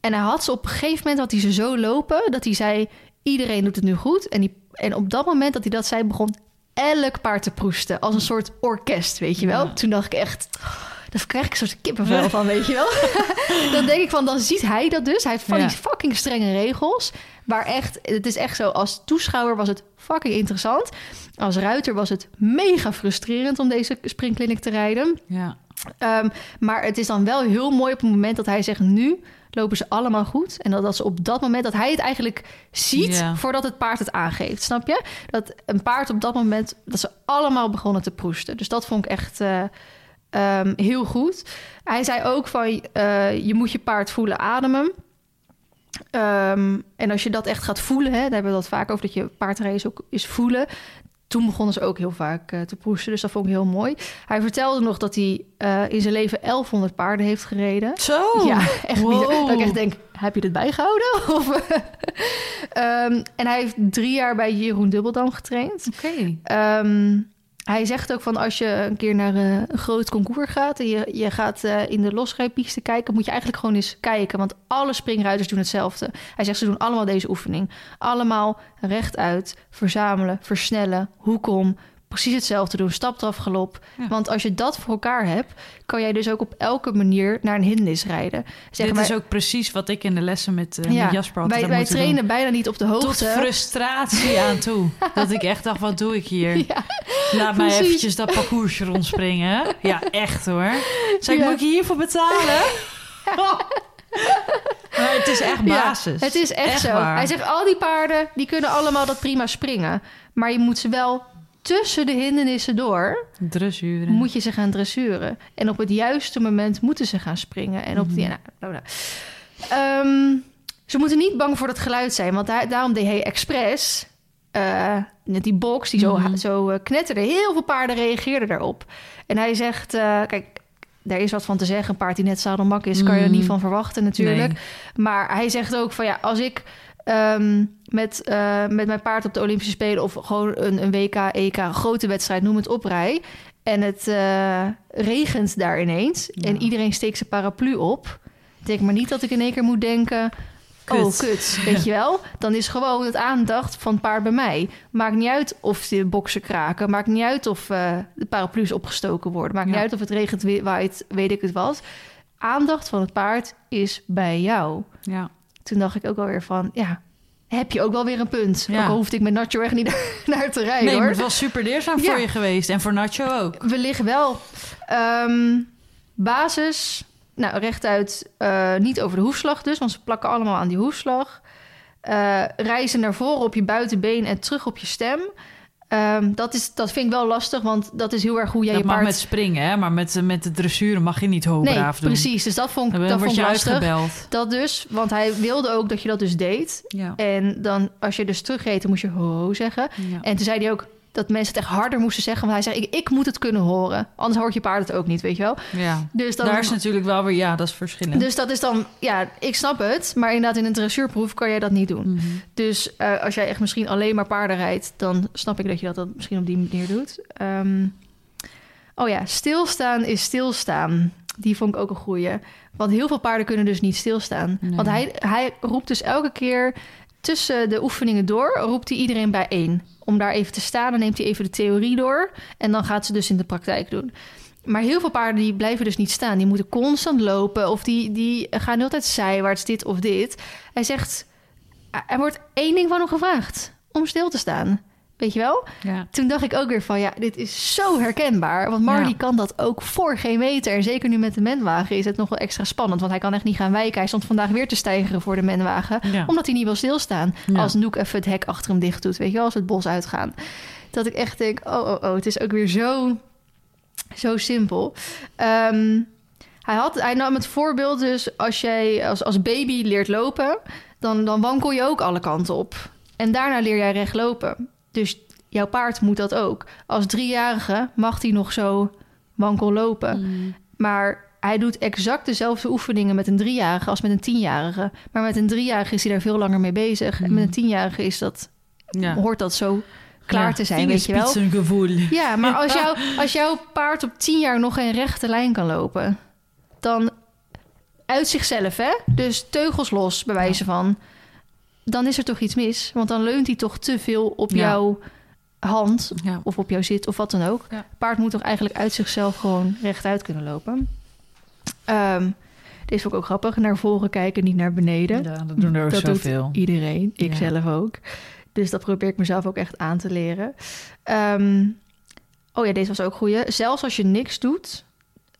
En hij had ze op een gegeven moment had hij ze zo lopen... dat hij zei, iedereen doet het nu goed. En, die, en op dat moment dat hij dat zei... begon elk paard te proesten. Als een soort orkest, weet je wel. Ja. Toen dacht ik echt... Daar krijg ik een soort kippenvel van, weet je wel. dan denk ik van, dan ziet hij dat dus. Hij heeft van Ja. die fucking strenge regels. Waar echt, het is echt zo, als toeschouwer was het fucking interessant. Als ruiter was het mega frustrerend om deze springkliniek te rijden. Ja. Ehm, maar het is dan wel heel mooi op het moment dat hij zegt... nu lopen ze allemaal goed. En dat, dat ze op dat moment... dat hij het eigenlijk ziet voordat het paard het aangeeft. Snap je? Dat een paard op dat moment... dat ze allemaal begonnen te proesten. Dus dat vond ik echt eh, ehm, heel goed. Hij zei ook van... eh, je moet je paard voelen ademen. Ehm, en als je dat echt gaat voelen... Hè, daar hebben we dat vaak over... dat je paardrace ook is voelen toen begonnen ze ook heel vaak eh, te proesten. Dus dat vond ik heel mooi. Hij vertelde nog dat hij eh, in zijn leven 1100 paarden heeft gereden. Zo. Ja, echt wow. Dat ik echt denk, heb je dit bijgehouden? Of, Ehm, en hij heeft drie jaar bij Jeroen Dubbeldam getraind. Oké. Ehm, hij zegt ook van als je een keer naar eh, een groot concours gaat... en je, je gaat eh, in de losrijpiste kijken... moet je eigenlijk gewoon eens kijken. Want alle springruiters doen hetzelfde. Hij zegt ze doen allemaal deze oefening. Allemaal rechtuit, verzamelen, versnellen, hoekom... Precies hetzelfde doen, stapdraf, galop. Ja. Want als je dat voor elkaar hebt... kan jij dus ook op elke manier naar een hindernis rijden. Zeg Dit maar, is ook precies wat ik in de lessen met, eh ja, met Jasper altijd wij, wij trainen doen. bijna niet op de Tot hoogte. frustratie aan toe. Dat ik echt dacht, wat doe ik hier? Ja, Laat mij eventjes dat parcoursje rondspringen. Ja, echt hoor. Zeg, Ja. moet ik hiervoor betalen? Maar het is echt basis. Het is echt, zo. waar. Hij zegt, al die paarden, die kunnen allemaal dat prima springen. Maar je moet ze wel tussen de hindernissen door, Dressuren. moet je ze gaan dressuren. En op het juiste moment moeten ze gaan springen. En op die... Nou, nou, nou. Ehm, ze moeten niet bang voor dat geluid zijn. Want daar- daarom deed hij expres... eh, net die box die zo, Mhm. zo eh, knetterde. Heel veel paarden reageerden daarop. En hij zegt... eh, kijk, daar is wat van te zeggen. Een paard die net zadelmak is... kan je er Mhm. niet van verwachten natuurlijk. Nee. Maar hij zegt ook van ja, als ik ehm, met, eh, met mijn paard op de Olympische Spelen of gewoon een, een WK, EK, een grote wedstrijd, noem het op rij. En het eh, regent daar ineens. Ja. En iedereen steekt zijn paraplu op. Denk maar niet dat ik in één keer moet denken... Kut. Oh, kut, weet je wel? Dan is gewoon het aandacht van het paard bij mij. Maakt niet uit of de boksen kraken. Maakt niet uit of eh, de paraplu's opgestoken worden. Maakt Ja. niet uit of het regent, wa- waait, weet ik het wat. Aandacht van het paard is bij jou. Ja. Toen dacht ik ook alweer van, ja, heb je ook wel weer een punt. Ja. Ook al hoefde ik met Nacho echt niet naar te rijden, Nee, hoor. het was super leerzaam Ja. voor je geweest. En voor Nacho ook. We liggen wel. Ehm, basis, nou rechtuit, eh, niet over de hoefslag dus, want ze plakken allemaal aan die hoefslag. Eh, reizen naar voren op je buitenbeen en terug op je stem. Ehm, dat, is, dat vind ik wel lastig, want dat is heel erg hoe jij dat je mag paard... met springen, hè? maar met, met de dressuren mag je niet nee, hoogbraaf doen. precies. Dus dat vond, ik- dat vond je lastig. uitgebeld. Dat dus, want hij wilde ook dat je dat dus deed. Ja. En dan, als je dus terugreed, dan moest je ho, ho zeggen. Ja. En toen zei hij ook dat mensen het echt harder moesten zeggen. Want hij zei, ik, ik moet het kunnen horen. Anders hoort je paard het ook niet, weet je wel. ja. Dus dan, Daar is natuurlijk wel weer, ja, dat is verschillend. dus dat is dan, ja, ik snap het. Maar inderdaad, in een dressuurproef kan jij dat niet doen. Mhm. Dus eh, als jij echt misschien alleen maar paarden rijdt... dan snap ik dat je dat dan misschien op die manier doet. Ehm, oh ja, stilstaan is stilstaan. Die vond ik ook een goeie. Want heel veel paarden kunnen dus niet stilstaan. Nee. Want hij, hij roept dus elke keer tussen de oefeningen door... roept hij iedereen bijeen. Om daar even te staan, dan neemt hij even de theorie door... en dan gaat ze dus in de praktijk doen. Maar heel veel paarden die blijven dus niet staan. Die moeten constant lopen of die, die gaan de hele tijd zijwaarts dit of dit. Hij zegt, er wordt één ding van hem gevraagd. Om stil te staan. Weet je wel? Ja. Toen dacht ik ook weer van, ja, dit is zo herkenbaar. Want Marley Ja. kan dat ook voor geen meter. En zeker nu met de menwagen is het nog wel extra spannend. Want hij kan echt niet gaan wijken. Hij stond vandaag weer te stijgeren voor de menwagen. Ja. Omdat hij niet wil stilstaan. Als Noek even het hek achter hem dicht doet. Weet je wel, als het bos uitgaan. Dat ik echt denk, oh, oh, oh. Het is ook weer zo, zo simpel. Ehm, hij, had, hij nam het voorbeeld dus als jij als, als baby leert lopen... Dan, dan wankel je ook alle kanten op. En daarna leer jij recht lopen. Dus jouw paard moet dat ook. Als driejarige mag hij nog zo wankel lopen. Mm. Maar hij doet exact dezelfde oefeningen met een driejarige als met een tienjarige. Maar met een driejarige is hij daar veel langer mee bezig. En met een tienjarige is dat, Ja. hoort dat zo klaar Ja. te zijn, weet je wel. Fingerspitzengevoel. Ja, maar als, jou, als jouw paard op tien jaar nog geen rechte lijn kan lopen... dan uit zichzelf, hè? Dus teugels los, bij wijze van... dan is er toch iets mis. Want dan leunt hij toch te veel op Ja. jouw hand Ja. of op jouw zit of wat dan ook. Ja. Paard moet toch eigenlijk uit zichzelf gewoon rechtuit kunnen lopen. Ehm deze vond ik ook grappig. Naar voren kijken, niet naar beneden. Ja, dat doen er ook Dat doet. Iedereen, ik zelf ook. Dus dat probeer ik mezelf ook echt aan te leren. Ehm, oh ja, deze was ook goeie. Zelfs als je niks doet...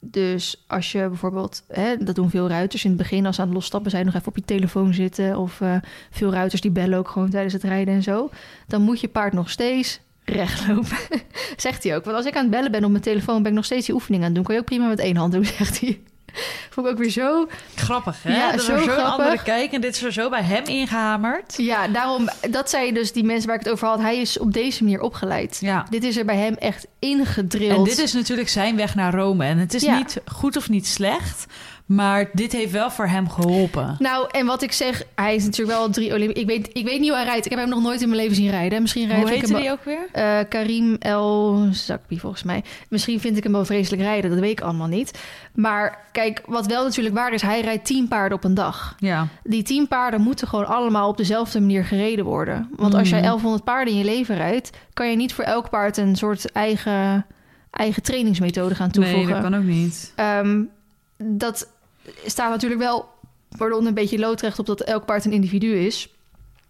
Dus als je bijvoorbeeld, hè, dat doen veel ruiters in het begin, als ze aan het losstappen zijn, nog even op je telefoon zitten. Of eh, veel ruiters die bellen ook gewoon tijdens het rijden en zo. Dan moet je paard nog steeds recht lopen. zegt hij ook. Want als ik aan het bellen ben op mijn telefoon, ben ik nog steeds die oefening aan het doen. Kan je ook prima met één hand doen, zegt hij. Vond ik ook weer zo. Grappig, hè? Ja, dat zo grappig. andere kijk. En dit is er zo bij hem ingehamerd. Ja, daarom, dat zei dus die mensen waar ik het over had. Hij is op deze manier opgeleid. Ja. Dit is er bij hem echt ingedrild. En dit is natuurlijk zijn weg naar Rome. En het is Ja. niet goed of niet slecht. Maar dit heeft wel voor hem geholpen. Nou, en wat ik zeg, hij is natuurlijk wel drie. Ik weet, ik weet niet hoe hij rijdt. Ik heb hem nog nooit in mijn leven zien rijden. Misschien rijdt Hoe heette hem... die ook weer? Eh, Karim El Zakbi, volgens mij. Misschien vind ik hem wel vreselijk rijden. Dat weet ik allemaal niet. Maar kijk, wat wel natuurlijk waar is... hij rijdt tien paarden op een dag. Ja. Die tien paarden moeten gewoon allemaal op dezelfde manier gereden worden. Want als jij Mhm. 1100 paarden in je leven rijdt... kan je niet voor elk paard een soort eigen, eigen trainingsmethode gaan toevoegen. Nee, dat kan ook niet. Ehm, dat staat natuurlijk wel pardon, een beetje loodrecht op dat elk paard een individu is.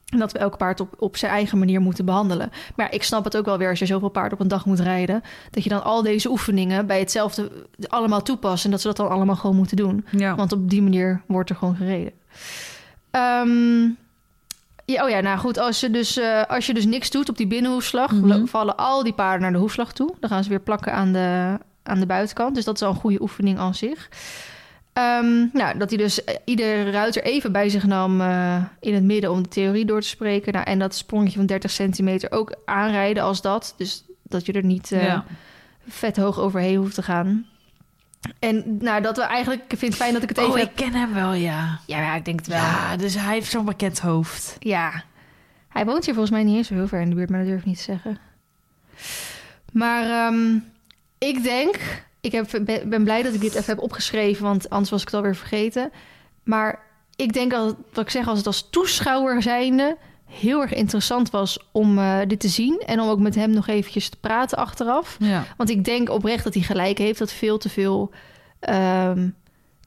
En dat we elk paard op, op zijn eigen manier moeten behandelen. Maar ja, ik snap het ook wel weer als je zoveel paarden op een dag moet rijden. Dat je dan al deze oefeningen bij hetzelfde allemaal toepast. En dat ze dat dan allemaal gewoon moeten doen. Ja. Want op die manier wordt er gewoon gereden. Ehm, ja, oh ja, nou goed. Als je, dus, eh, als je dus niks doet op die binnenhoefslag... Mhm. vallen al die paarden naar de hoefslag toe. Dan gaan ze weer plakken aan de, aan de buitenkant. Dus dat is al een goede oefening aan zich. Ehm, nou, dat hij dus eh, ieder ruiter even bij zich nam eh, in het midden... om de theorie door te spreken. Nou, en dat sprongetje van 30 centimeter ook aanrijden als dat. Dus dat je er niet... eh, ja. vet hoog overheen hoeft te gaan. En nou, dat we eigenlijk... Ik vind het fijn dat ik het even Oh, heb... ik ken hem wel, ja. Ja, ja, ik denk het wel. Ja, dus hij heeft zo'n bekend hoofd. Ja. Hij woont hier volgens mij niet eens zo heel ver in de buurt, maar dat durf ik niet te zeggen. Maar ehm, ik denk... Ik heb, ben, blij dat ik dit even heb opgeschreven, want anders was ik het alweer vergeten. maar ik denk dat, wat ik zeg, als het als toeschouwer zijnde heel erg interessant was om eh, dit te zien. En om ook met hem nog eventjes te praten achteraf. Ja. Want ik denk oprecht dat hij gelijk heeft dat veel te veel ehm,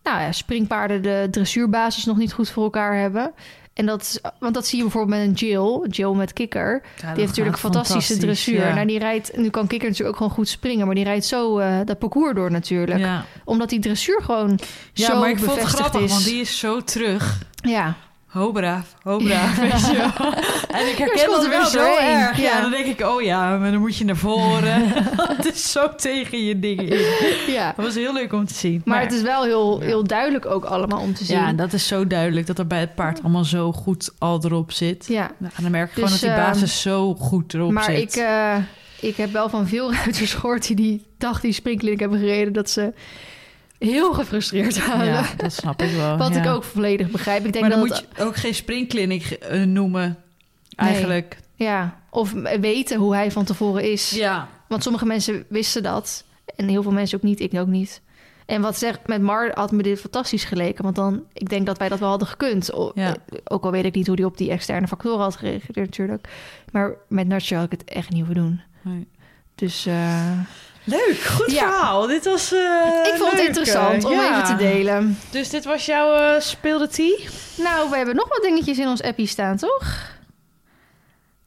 nou ja, springpaarden de dressuurbasis nog niet goed voor elkaar hebben. En dat, want dat zie je bijvoorbeeld met een Jill, Jill met Kikker. Die heeft natuurlijk fantastische dressuur. Ja. Nou, die rijdt, nu kan Kikker natuurlijk ook gewoon goed springen, maar die rijdt zo eh, dat parcours door natuurlijk. Ja. Omdat die dressuur gewoon ja, zo maar ik vond het grappig, is. want die is zo terug. Ja, Ho braaf, ho braaf, weet je wel. En ik herken dat wel zo erg. Ja. ja. dan denk ik, oh ja, maar dan moet je naar voren. het is zo tegen je dingen in. ja. Dat was heel leuk om te zien. Maar het is wel heel, heel duidelijk ook allemaal om te zien. Ja, en dat is zo duidelijk dat er bij het paard allemaal zo goed al erop zit. Ja, en dan merk je gewoon Dus, dat die ehm, basis zo goed erop maar zit. ik, eh, ik heb wel van veel ruiters gehoord die die dag die springkliniek hebben gereden... dat ze heel gefrustreerd ja, dat snap ik wel. Wat ja. ik ook volledig begrijp. Ik denk maar dan dat moet je ook geen springkliniek eh, noemen, eigenlijk. Ja, of weten hoe hij van tevoren is. Ja. Want sommige mensen wisten dat. En heel veel mensen ook niet, ik ook niet. En wat zegt met Mar had me dit fantastisch geleken. Want dan, ik denk dat wij dat wel hadden gekund. O- Ja. eh, Ook al weet ik niet hoe die op die externe factoren had gereageerd natuurlijk. Maar met Nacho had ik het echt niet hoeven doen. Nee. Dus eh, Leuk, goed Ja. verhaal. Dit was eh, ik vond het interessant eh, om ja. even te delen. Dus dit was jouw eh, speelde tea? Nou, we hebben nog wat dingetjes in ons appie staan, toch?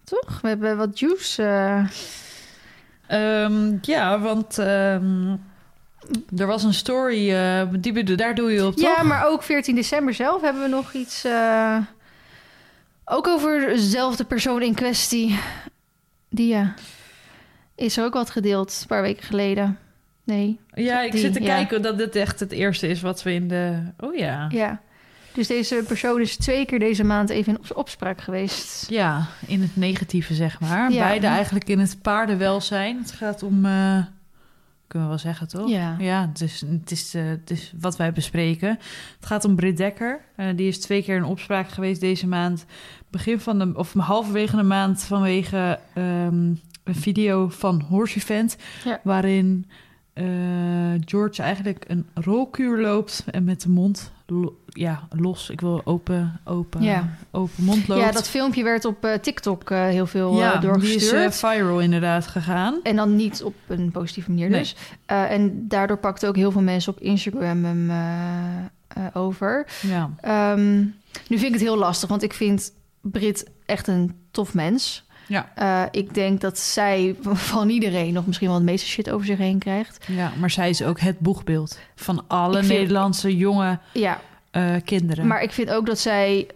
Toch? We hebben wat juice. eh, Ehm, ja, want ehm, er was een story, die, daar doe je op, toch? Ja, maar ook 14 december zelf hebben we nog iets. ook over dezelfde persoon in kwestie. Die ja, is er ook wat gedeeld een paar weken geleden. Nee, Ja, ik Die, zit te ja. kijken dat dit echt het eerste is wat we in de... Oh ja. ja. Dus deze persoon is twee keer deze maand even in op- opspraak geweest. Ja, in het negatieve, zeg maar. Ja. Beide eigenlijk in het paardenwelzijn. Het gaat om... eh, kunnen we wel zeggen, toch? Ja. Ja, het is, het, is, eh, het is wat wij bespreken. Het gaat om Britt Dekker. Eh, die is twee keer in opspraak geweest deze maand. Begin van de... Of halverwege de maand vanwege ehm, een video van Horse Event... Ja. waarin eh, George eigenlijk een rolkuur loopt... en met de mond lo- ja, los. Ik wil open, open, Ja. open mond loopt. Ja, dat filmpje werd op eh, TikTok eh, heel veel ja, die doorgestuurd. is eh, viral inderdaad gegaan. En dan niet op een positieve manier Nee. dus. En daardoor pakten ook heel veel mensen op Instagram hem over. Ja. Ehm, nu vind ik het heel lastig, want ik vind Brit echt een tof mens. Ja. Eh, ik denk dat zij van iedereen nog misschien wel het meeste shit over zich heen krijgt. ja, maar zij is ook het boegbeeld van alle vind- Nederlandse jonge Ja, eh, kinderen. maar ik vind ook dat zij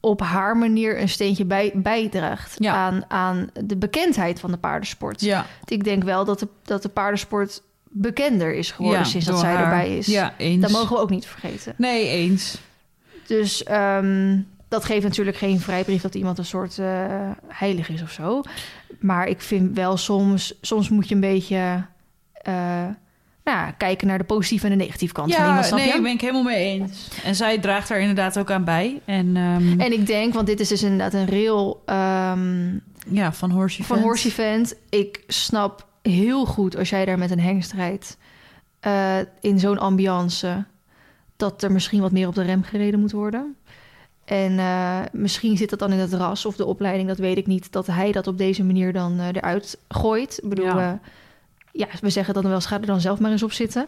op haar manier een steentje bij, bijdraagt Ja. aan, aan de bekendheid van de paardensport. ja, Ik denk wel dat de, dat de paardensport bekender is geworden ja, sinds dat zij haar. erbij is. Ja, eens. Dat mogen we ook niet vergeten. Nee, eens. Dus ehm, dat geeft natuurlijk geen vrijbrief dat iemand een soort eh, heilig is of zo. Maar ik vind wel soms, soms moet je een beetje eh, nou, kijken naar de positieve en de negatieve kant van Ja, iemand. Snap nee, je? ben ik helemaal mee eens. En zij draagt daar inderdaad ook aan bij. En, ehm, En ik denk, want dit is dus inderdaad een rail ehm, ja, van Horse van Event. Horse Event. Ik snap heel goed als jij daar met een hengst rijdt eh, in zo'n ambiance, dat er misschien wat meer op de rem gereden moet worden. En eh, misschien zit dat dan in het ras of de opleiding, dat weet ik niet, dat hij dat op deze manier dan eh, eruit gooit. Ik bedoel, Ja. ja. ja, we zeggen dan wel, ga er dan zelf maar eens op zitten.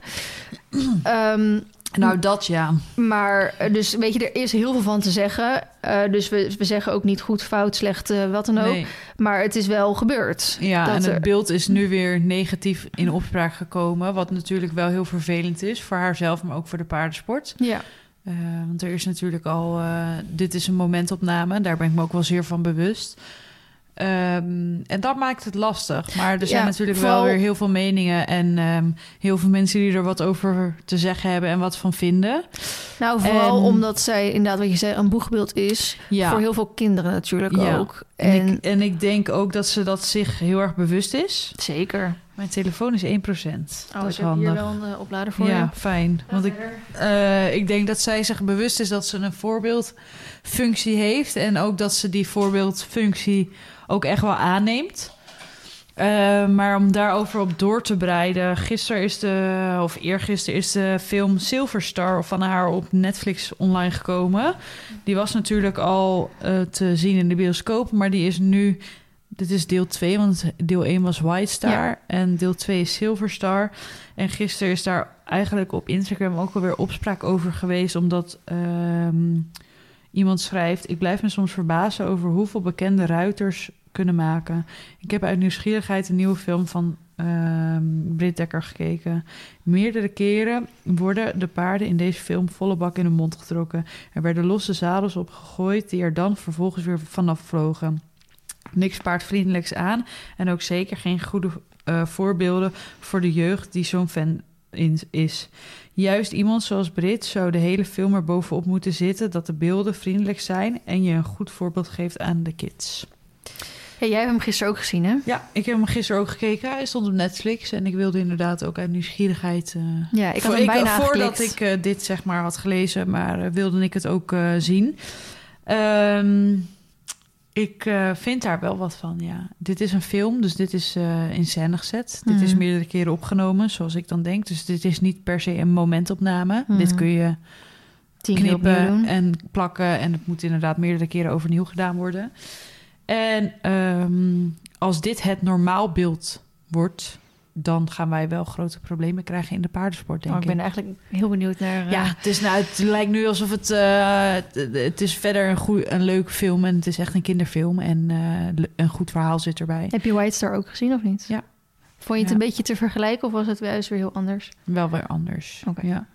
Ehm, Nou, dat ja. maar eh, dus weet je, er is heel veel van te zeggen. Eh, dus we, we zeggen ook niet goed, fout, slecht, eh, wat dan ook. Nee. Maar het is wel gebeurd. Ja, Dat en het er- beeld is nu weer negatief in opspraak gekomen. Wat natuurlijk wel heel vervelend is voor haarzelf, maar ook voor de paardensport. Ja, Eh, want er is natuurlijk al, eh, dit is een momentopname, daar ben ik me ook wel zeer van bewust. Ehm, en dat maakt het lastig. Maar er zijn Ja, natuurlijk vooral- wel weer heel veel meningen en ehm, heel veel mensen die er wat over te zeggen hebben en wat van vinden. Nou vooral En- omdat zij inderdaad wat je zei een boegbeeld is Ja. voor heel veel kinderen natuurlijk Ja. ook. En, En, ik, en ik denk ook dat ze dat zich heel erg bewust is. zeker. Mijn telefoon is 1%. Oh, dat is ik heb hier wel een eh, oplader voor ja, je. fijn. Want ik, eh, ik denk dat zij zich bewust is dat ze een voorbeeldfunctie heeft. En ook dat ze die voorbeeldfunctie ook echt wel aanneemt. Eh, maar om daarover op door te breiden. Gisteren is de, of eergisteren is de film Silver Star van haar op Netflix online gekomen. Die was natuurlijk al eh, te zien in de bioscoop, maar die is nu. Dit is deel 2, want deel 1 was White Star Ja. en deel 2 is Silver Star. En gisteren is daar eigenlijk op Instagram ook alweer opspraak over geweest, omdat ehm, iemand schrijft: Ik blijf me soms verbazen over hoeveel bekende ruiters kunnen maken. Ik heb uit nieuwsgierigheid een nieuwe film van ehm Britt Dekker gekeken. Meerdere keren worden de paarden in deze film volle bak in de mond getrokken. Er werden losse zadels op gegooid die er dan vervolgens weer vanaf vlogen. Niks paardvriendelijks aan en ook zeker geen goede eh, voorbeelden voor de jeugd die zo'n fan is. Juist iemand zoals Brit zou de hele film er bovenop moeten zitten dat de beelden vriendelijk zijn en je een goed voorbeeld geeft aan de kids. Jij hebt hem gisteren ook gezien, hè? Ja, ik heb hem gisteren ook gekeken. Hij stond op Netflix en ik wilde inderdaad ook uit nieuwsgierigheid. eh, Ja, ik had voor- hem bijna voordat geklikt. ik eh, dit zeg maar had gelezen, maar eh, wilde ik het ook eh, zien. Ehm, ik eh, vind daar wel wat van, ja. Dit is een film, dus dit is eh, in scène gezet. Dit is Mhm. meerdere keren opgenomen, zoals ik dan denk. Dus dit is niet per se een momentopname. Mhm. Dit kun je Tien knippen en plakken. En het moet inderdaad meerdere keren overnieuw gedaan worden. En ehm, als dit het normaalbeeld wordt, dan gaan wij wel grote problemen krijgen in de paardensport, denk Oh, ik ik. ben eigenlijk heel benieuwd naar... eh, Ja, het, is nou, het lijkt nu alsof het... eh, het, het is verder een, een leuke film en het is echt een kinderfilm. En eh, een goed verhaal zit erbij. Heb je White Star ook gezien of niet? Ja. Vond je het Ja. een beetje te vergelijken of was het juist weer heel anders? Wel weer anders. Oké. Ja.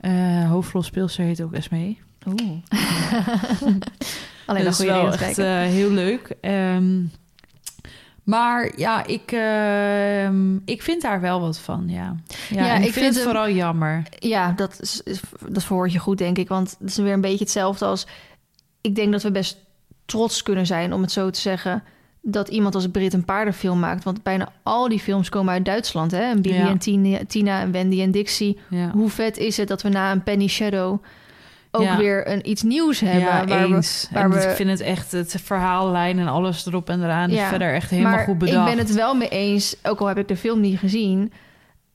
Eh hoofdrolspeelster heet ook Esmee. Oeh. Alleen dat is goede wel echt eh, heel leuk. Ehm, maar ja, ik, ehm, ik vind daar wel wat van, ja. Ja, ik, ik vind, vind het hem- vooral jammer. Ja, dat, is, dat je goed, denk ik. Want het is weer een beetje hetzelfde als... Ik denk dat we best trots kunnen zijn, om het zo te zeggen... dat iemand als Brit een paardenfilm maakt. Want bijna al die films komen uit Duitsland, hè? En Bibi Ja. en Tina, Tina en Wendy en Dixie. Ja, Hoe vet is het dat we na een Penny Shadow... ook Ja. weer een, iets nieuws hebben... ja waar we waar ik vind het echt, het verhaallijn en alles erop en eraan... is Ja, verder echt helemaal maar goed bedacht. ik ben het wel mee eens, ook al heb ik de film niet gezien,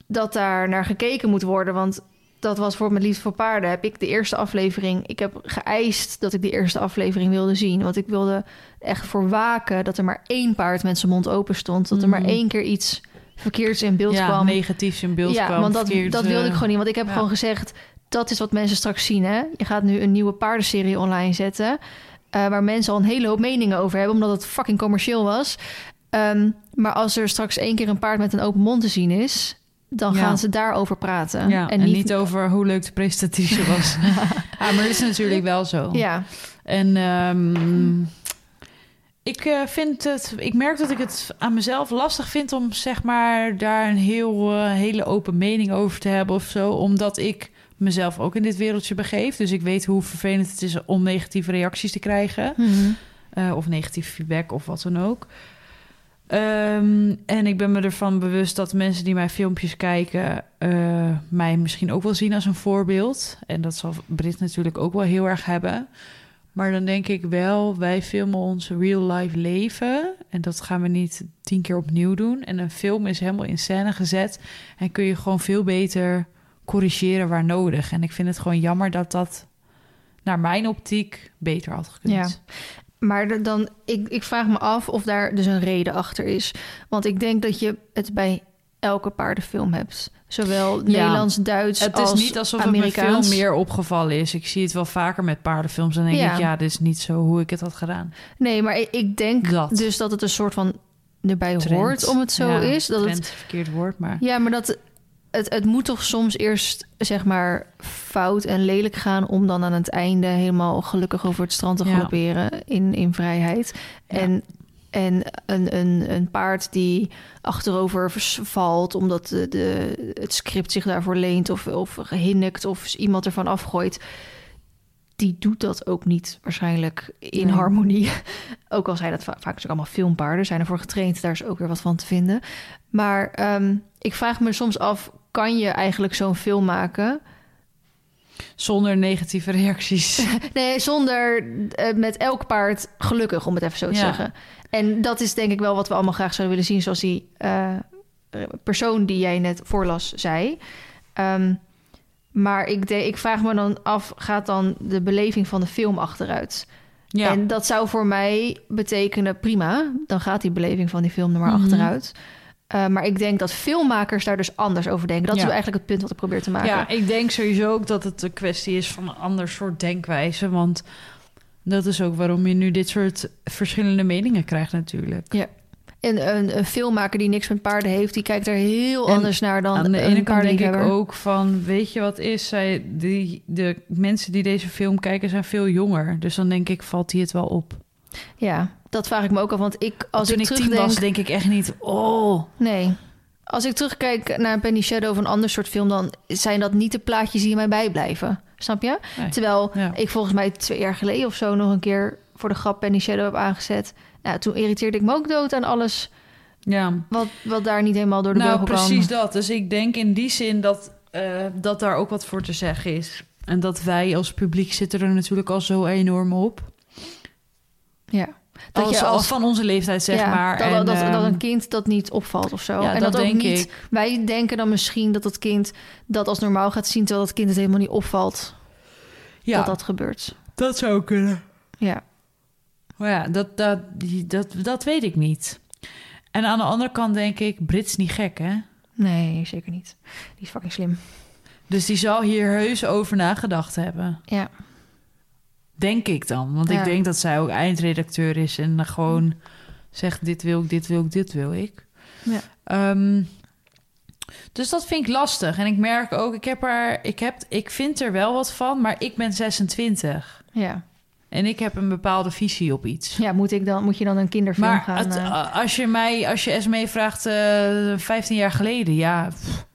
dat daar naar gekeken moet worden. Want dat was voor mijn liefde voor paarden. Heb ik de eerste aflevering. Ik heb geëist dat ik de eerste aflevering wilde zien. Want ik wilde echt voor waken dat er maar één paard met zijn mond open stond. Dat er maar Mhm. één keer iets verkeerds in beeld ja, kwam. negatiefs in beeld ja, kwam. want dat, dat wilde ik eh, gewoon niet. Want ik heb ja. gewoon gezegd, dat is wat mensen straks zien. Hè? Je gaat nu een nieuwe paardenserie online zetten... eh, waar mensen al een hele hoop meningen over hebben... omdat het fucking commercieel was. Ehm, maar als er straks één keer een paard met een open mond te zien is... dan Ja. gaan ze daarover praten. Ja, en, niet... over hoe leuk de presentatie was. ja, maar dat is natuurlijk wel zo. Ja, En ehm, ik eh, vind het, ik merk dat ik het aan mezelf lastig vind om zeg maar daar een heel eh, hele open mening over te hebben of zo, omdat ik mezelf ook in dit wereldje begeef. Dus ik weet hoe vervelend het is om negatieve reacties te krijgen. Mhm. Eh, of negatief feedback of wat dan ook. Ehm, en ik ben me ervan bewust dat mensen die mijn filmpjes kijken... eh, mij misschien ook wel zien als een voorbeeld. En dat zal Brit natuurlijk ook wel heel erg hebben. Maar dan denk ik wel, wij filmen ons real-life leven. En dat gaan we niet tien keer opnieuw doen. En een film is helemaal in scène gezet. En kun je gewoon veel beter corrigeren waar nodig. En ik vind het gewoon jammer dat dat naar mijn optiek beter had gekund. Ja. Maar dan, ik, ik vraag me af of daar dus een reden achter is. Want ik denk dat je het bij elke paardenfilm hebt. Zowel Nederlands, Duits Het is als niet alsof het me Amerikaans. veel meer opgevallen is. Ik zie het wel vaker met paardenfilms. En denk Ja. ik, ja, dit is niet zo hoe ik het had gedaan. Nee, maar ik, denk Dat. dus dat het een soort van erbij Trend. hoort om het zo Ja, is. Dat trend het, is verkeerd woord, maar... ja, maar dat het, het moet toch soms eerst zeg maar fout en lelijk gaan om dan aan het einde helemaal gelukkig over het strand te Ja. galopperen in, in vrijheid. Ja. En, en een, een, een paard die achterover valt omdat de, de, het script zich daarvoor leent of, of gehinnikt of iemand ervan afgooit. Die doet dat ook niet waarschijnlijk in Nee. harmonie. Ook al zijn dat va- vaak ook allemaal filmpaarden, zijn ervoor getraind, daar is ook weer wat van te vinden. Maar ehm, ik vraag me soms af, kan je eigenlijk zo'n film maken? Zonder negatieve reacties. Nee, zonder eh, met elk paard gelukkig, om het even zo te Ja. zeggen. En dat is denk ik wel wat we allemaal graag zouden willen zien, zoals die eh, persoon die jij net voorlas zei. Ehm, maar ik, de, ik vraag me dan af, gaat dan de beleving van de film achteruit? Ja. En dat zou voor mij betekenen, prima, dan gaat die beleving van die film er maar Mhm. achteruit. Uh, maar ik denk dat filmmakers daar dus anders over denken. Dat Ja. is eigenlijk het punt wat ik probeer te maken. Ja, ik denk sowieso ook dat het een kwestie is van een ander soort denkwijze. Want dat is ook waarom je nu dit soort verschillende meningen krijgt natuurlijk. En een, een filmmaker die niks met paarden heeft, die kijkt er heel En anders naar dan Aan de ene kant denk ik ook van, weet je wat is? Zij, die, de mensen die deze film kijken zijn veel jonger. Dus dan denk ik, valt die het wel op. Ja, dat vraag ik me ook af. Want ik, als Toen ik ik tien terugdenk... was, denk ik echt niet, oh... Nee. Als ik terugkijk naar Penny Shadow of een ander soort film... dan zijn dat niet de plaatjes die mij bijblijven. Snap je? Nee. Terwijl Ja. ik volgens mij twee jaar geleden of zo... nog een keer voor de grap Penny Shadow heb aangezet. Nou, toen irriteerde ik me ook dood aan alles... Ja, wat, wat daar niet helemaal door de nou precies kwam. dat. Dus ik denk in die zin dat, eh, dat daar ook wat voor te zeggen is. En dat wij als publiek zitten er natuurlijk al zo enorm op. Ja. Dat als, je als... van onze leeftijd, zeg ja, maar. Dat, en, dat, dat ehm, een kind dat niet opvalt of zo. ja, en dat, dat, ook niet... ik. Wij denken dan misschien dat het kind dat als normaal gaat zien... terwijl dat kind het helemaal niet opvalt Ja, dat dat, dat gebeurt. zou kunnen. Ja. Maar ja, dat, dat, dat, dat weet ik niet. En aan de andere kant denk ik, Brits niet gek, hè? Nee, zeker niet. Die is fucking slim. Dus die zal hier heus over nagedacht hebben. Ja. Denk ik dan. Want Ja. ik denk dat zij ook eindredacteur is en dan gewoon zegt: dit wil ik, dit wil ik, dit wil ik. Ja. Ehm, dus dat vind ik lastig. En ik merk ook, ik heb er, ik heb, ik vind er wel wat van, maar ik ben 26 Ja. en ik heb een bepaalde visie op iets. Ja, moet, ik dan, moet je dan een kinderfilm Maar gaan... het- eh, als je mij, als je Esmee vraagt, eh 15 jaar geleden, ja, pff,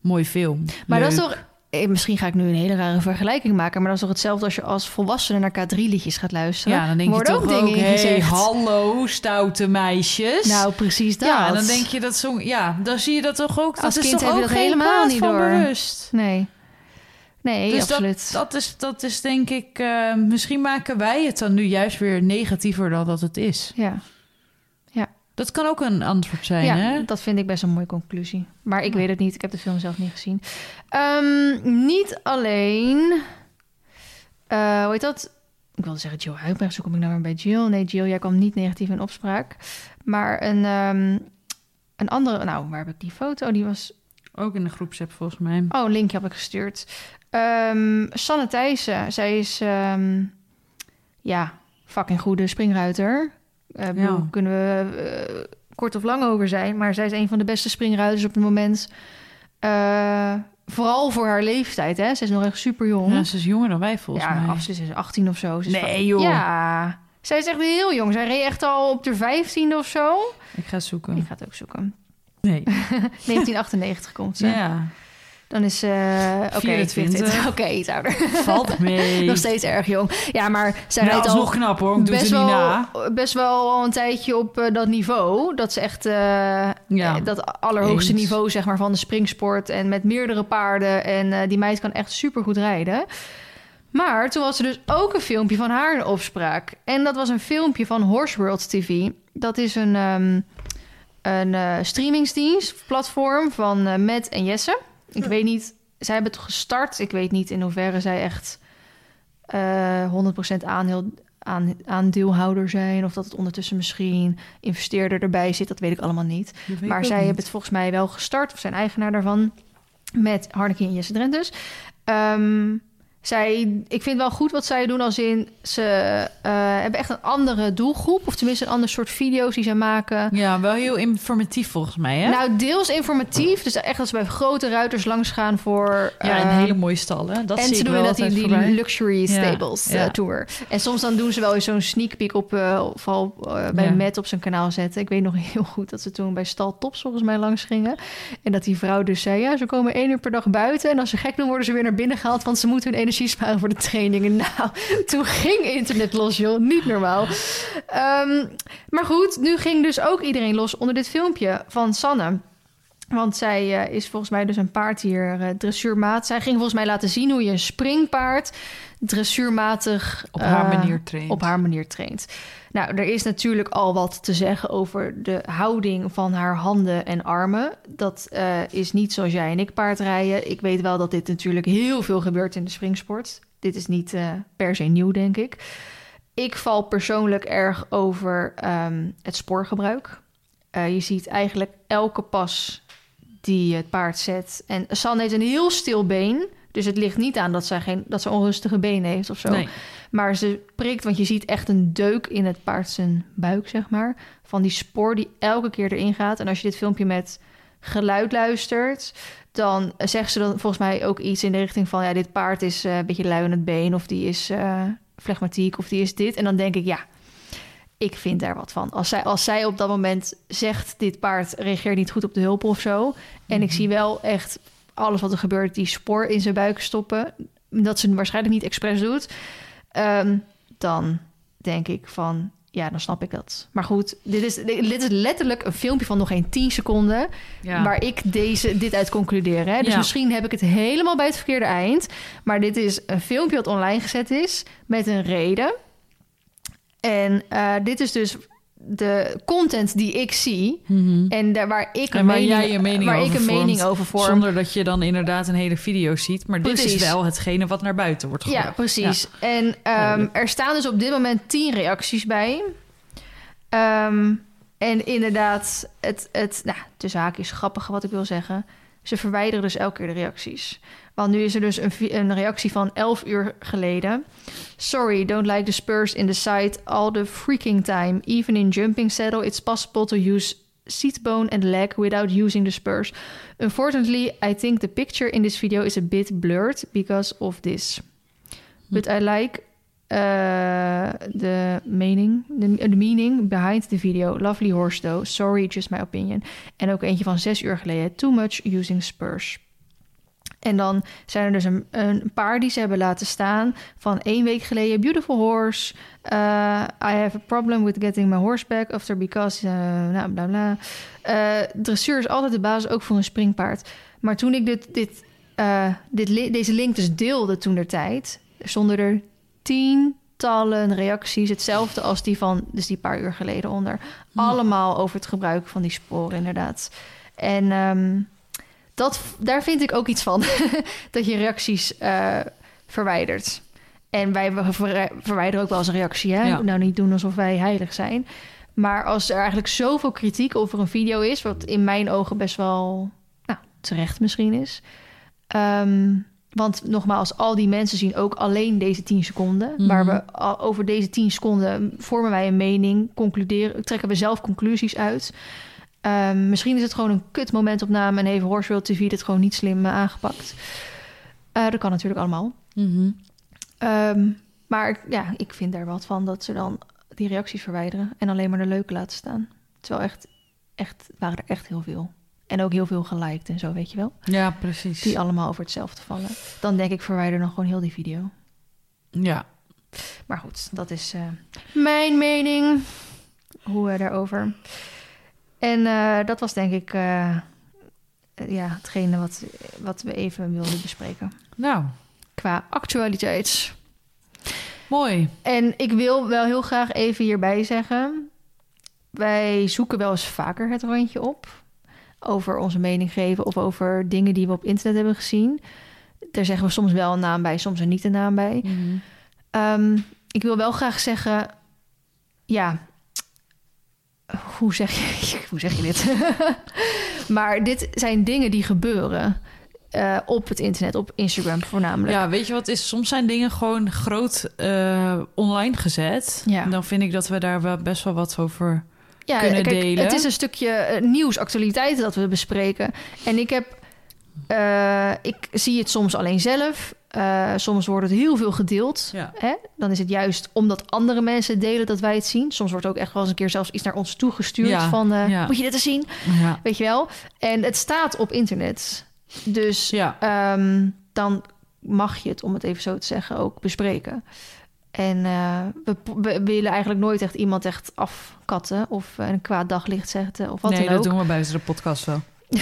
mooi film. maar dat is toch... eh, Misschien ga ik nu een hele rare vergelijking maken... maar dat is toch hetzelfde als je als volwassene naar K3-liedjes gaat luisteren? Ja, dan denk je toch ook dingen hey, gezegd. hallo, stoute meisjes. Nou, precies dat. ja, dan denk je dat zo... Ja, dan zie je dat toch ook... Dat Als is kind toch heb je ook dat geen helemaal niet van door. bewust. Nee. Nee, Dus absoluut. Dat is, dat is denk ik... eh, misschien maken wij het dan nu juist weer negatiever dan dat het is. Ja, Dat kan ook een antwoord zijn, ja hè? dat vind ik best een mooie conclusie. Maar ik Ja. weet het niet. Ik heb de film zelf niet gezien. Ehm, niet alleen... eh, hoe heet dat? Ik wilde zeggen Jill Huibrechts. Hoe kom ik nou weer bij Jill? Nee, Jill, jij kwam niet negatief in opspraak. Maar een, ehm, een andere... Nou, waar heb ik die foto? Die was... Ook in de groepsapp volgens mij. Oh, een linkje heb ik gestuurd. Ehm Sanne Thijssen. Zij is... ja, fucking goede springruiter. Ja. Kunnen we eh, kort of lang over zijn. Maar zij is een van de beste springruiters op het moment. Eh, vooral voor haar leeftijd, hè. Ze is nog echt super jong. Ja, ze is jonger dan wij volgens ja, mij. absoluut. Ze is 18 of zo. Ze Nee, joh. Ja. Zij is echt heel jong. Zij reed echt al op de 15e of zo. Ik ga zoeken. Ik ga het ook zoeken. Nee. 1998 komt ze. Ja, Dan is ze... Oké, 24. Oké, iets ouder. valt mee. Nog steeds erg jong. Ja, maar zij nou, rijdt is al nog knap hoor. Ik doe het best er niet wel, na. best wel al een tijdje op eh, dat niveau. Dat is echt eh, Ja. dat allerhoogste Eens. niveau zeg maar, van de springsport. En met meerdere paarden. En die meid kan echt super goed rijden. Maar toen was er dus ook een filmpje van haar in opspraak. En dat was een filmpje van Horse World TV. Dat is een, ehm een streamingsdienst, platform van Matt en Jesse. Ik weet niet, zij hebben het gestart. Ik weet niet in hoeverre zij echt eh 100% aandeel, aan, aandeelhouder zijn. Of dat het ondertussen misschien investeerder erbij zit. Dat weet ik allemaal niet. Maar zij niet. hebben het volgens mij wel gestart, of zijn eigenaar daarvan, met Harneke en Jesse Drent dus. Ehm, zij, ik vind wel goed wat zij doen als in, ze eh, hebben echt een andere doelgroep, of tenminste een ander soort video's die zij maken. Ja, wel heel informatief volgens mij, hè? Nou, deels informatief, dus echt als ze bij grote ruiters langs gaan voor... ja, een eh, hele mooie stallen. Dat en zie ze ik doen wel die, altijd die luxury stables ja. eh, tour. En soms dan doen ze wel eens zo'n sneak peek op, eh vooral eh, bij Ja. Matt op zijn kanaal zetten. Ik weet nog heel goed dat ze toen bij Stal Tops volgens mij langs gingen. En dat die vrouw dus zei, ja, ze komen één uur per dag buiten. En als ze gek doen, worden ze weer naar binnen gehaald, want ze moeten hun energie sparen voor de trainingen. Nou, toen ging internet los, joh. Niet normaal. Ehm, maar goed, nu ging dus ook iedereen los onder dit filmpje van Sanne. Want zij eh, is volgens mij dus een paard hier uh, dressuurmaat. Zij ging volgens mij laten zien hoe je een springpaard dressuurmatig Op haar eh, manier traint. op haar manier traint. Nou, er is natuurlijk al wat te zeggen over de houding van haar handen en armen. Dat eh, is niet zoals jij en ik paardrijden. Ik weet wel dat dit natuurlijk heel veel gebeurt in de springsport. Dit is niet eh, per se nieuw, denk ik. Ik val persoonlijk erg over ehm, het spoorgebruik. Eh, je ziet eigenlijk elke pas die het paard zet. En San heeft een heel stil been. Dus het ligt niet aan dat zij, geen, dat ze onrustige benen heeft of zo. Nee. Maar ze prikt, want je ziet echt een deuk in het paard zijn buik, zeg maar. Van die spoor die elke keer erin gaat. En als je dit filmpje met geluid luistert, dan zegt ze dan volgens mij ook iets in de richting van... ja, dit paard is eh, een beetje lui in het been of die is eh flegmatiek of die is dit. En dan denk ik, ja, ik vind daar wat van. Als zij, als zij op dat moment zegt, dit paard reageert niet goed op de hulp of zo... en ik zie wel echt alles wat er gebeurt, die spoor in zijn buik stoppen... dat ze waarschijnlijk niet expres doet... Ehm, dan denk ik van, ja, dan snap ik dat. Maar goed, dit is, dit is letterlijk een filmpje van nog geen 10 seconden... Ja. waar ik deze, dit uit concludeer. Hè? Dus Ja. misschien heb ik het helemaal bij het verkeerde eind. Maar dit is een filmpje dat online gezet is met een reden. En eh, dit is dus de content die ik zie... Mhm. en daar waar ik een En waar mening, jij je mening waar over ik een vormt, mening over vorm. Zonder dat je dan inderdaad een hele video ziet. Maar dit is wel hetgene wat naar buiten wordt gebracht. Ja, precies. En ehm, er staan dus op dit moment tien reacties bij. Ehm, en inderdaad, het, het nou, tussen haakjes grappige wat ik wil zeggen. Ze verwijderen dus elke keer de reacties. Want nu is er dus een, een reactie van 11 uur geleden. Sorry, don't like the Spurs in the site all the freaking time. Even in jumping saddle, it's possible to use seat bone and leg without using the spurs. Unfortunately, I think the picture in this video is a bit blurred because of this. But I like uh, the meaning, the, the meaning behind the video. Lovely horse though. Sorry, just my opinion. En ook eentje van zes uur geleden. Too much using spurs. En dan zijn er dus een, een paar die ze hebben laten staan van één week geleden. Beautiful horse. Uh, I have a problem with getting my horse back after because... Uh, nou, bla bla. Uh, dressuur is altijd de basis, ook voor een springpaard. Maar toen ik dit, dit, dit, li- deze link dus deelde toen der tijd... stonden er tientallen reacties. Hetzelfde als die van dus die paar uur geleden onder. Allemaal over het gebruik van die sporen, inderdaad. En ehm, dat, daar vind ik ook iets van. dat je reacties eh, verwijdert. En wij ver- verwijderen ook wel eens een reactie. Hè? Ja. Nou, niet doen alsof wij heilig zijn. Maar als er eigenlijk zoveel kritiek over een video is... wat in mijn ogen best wel nou, terecht misschien is... Ehm, want nogmaals, al die mensen zien ook alleen deze 10 seconden. Mhm. Waar we over deze 10 seconden vormen wij een mening, concluderen, trekken we zelf conclusies uit. Ehm, misschien is het gewoon een kut momentopname en heeft Horse World TV dit gewoon niet slim eh, aangepakt. Eh, dat kan natuurlijk allemaal. Mhm. Ehm, maar ik- ja, ik vind daar wat van dat ze dan die reacties verwijderen en alleen maar de leuke laten staan. Terwijl echt, echt waren er echt heel veel. En ook heel veel geliked en zo, weet je wel. Ja, precies. Die allemaal over hetzelfde vallen. Dan denk ik, verwijder dan gewoon heel die video. Ja. Maar goed, dat is eh, mijn mening. Hoe daarover. En eh, dat was denk ik eh, ja, hetgene wat, wat we even wilden bespreken. Nou, Qua actualiteit. mooi. En ik wil wel heel graag even hierbij zeggen... wij zoeken wel eens vaker het randje op... over onze mening geven of over dingen die we op internet hebben gezien. Daar zeggen we soms wel een naam bij, soms er niet een naam bij. Mhm. Ehm, ik wil wel graag zeggen... Ja, hoe zeg je, hoe zeg je dit? maar dit zijn dingen die gebeuren... eh, op het internet, op Instagram voornamelijk. Ja, weet je wat is? Soms zijn dingen gewoon groot eh, online gezet. Ja. En dan vind ik dat we daar wel best wel wat over... ja, kunnen kijk, delen. Het is een stukje eh, nieuws, actualiteiten dat we bespreken. En ik heb, eh, ik zie het soms alleen zelf. Eh, soms wordt het heel veel gedeeld. Ja. Hè? Dan is het juist omdat andere mensen delen dat wij het zien. Soms wordt ook echt wel eens een keer zelfs iets naar ons toegestuurd Ja, van eh, ja. moet je dit eens zien? Ja. Weet je wel? En het staat op internet. Dus. Ehm, dan mag je het, om het even zo te zeggen, ook bespreken. En we, we willen eigenlijk nooit echt iemand echt afkatten of een kwaad daglicht zetten of wat nee, dan ook. dat doen we buiten de podcast wel.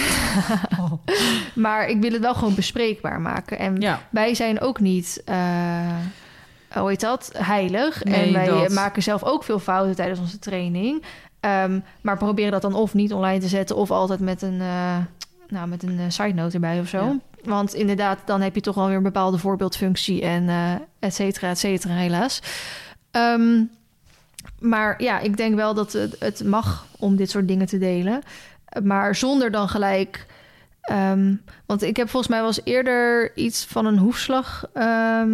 Maar ik wil het wel gewoon bespreekbaar maken. En Ja, wij zijn ook niet, eh, hoe heet dat, heilig. Nee, en wij dat. maken zelf ook veel fouten tijdens onze training. Ehm, maar proberen dat dan of niet online te zetten... of altijd met een, eh, nou, met een eh, side note erbij of zo. Ja. Want inderdaad, dan heb je toch wel weer een bepaalde voorbeeldfunctie... en eh et cetera, et cetera, helaas. Ehm, maar ja, ik denk wel dat het, het mag om dit soort dingen te delen. Maar zonder dan gelijk... ehm, want ik heb volgens mij eens eerder iets van een hoefslag... ehm,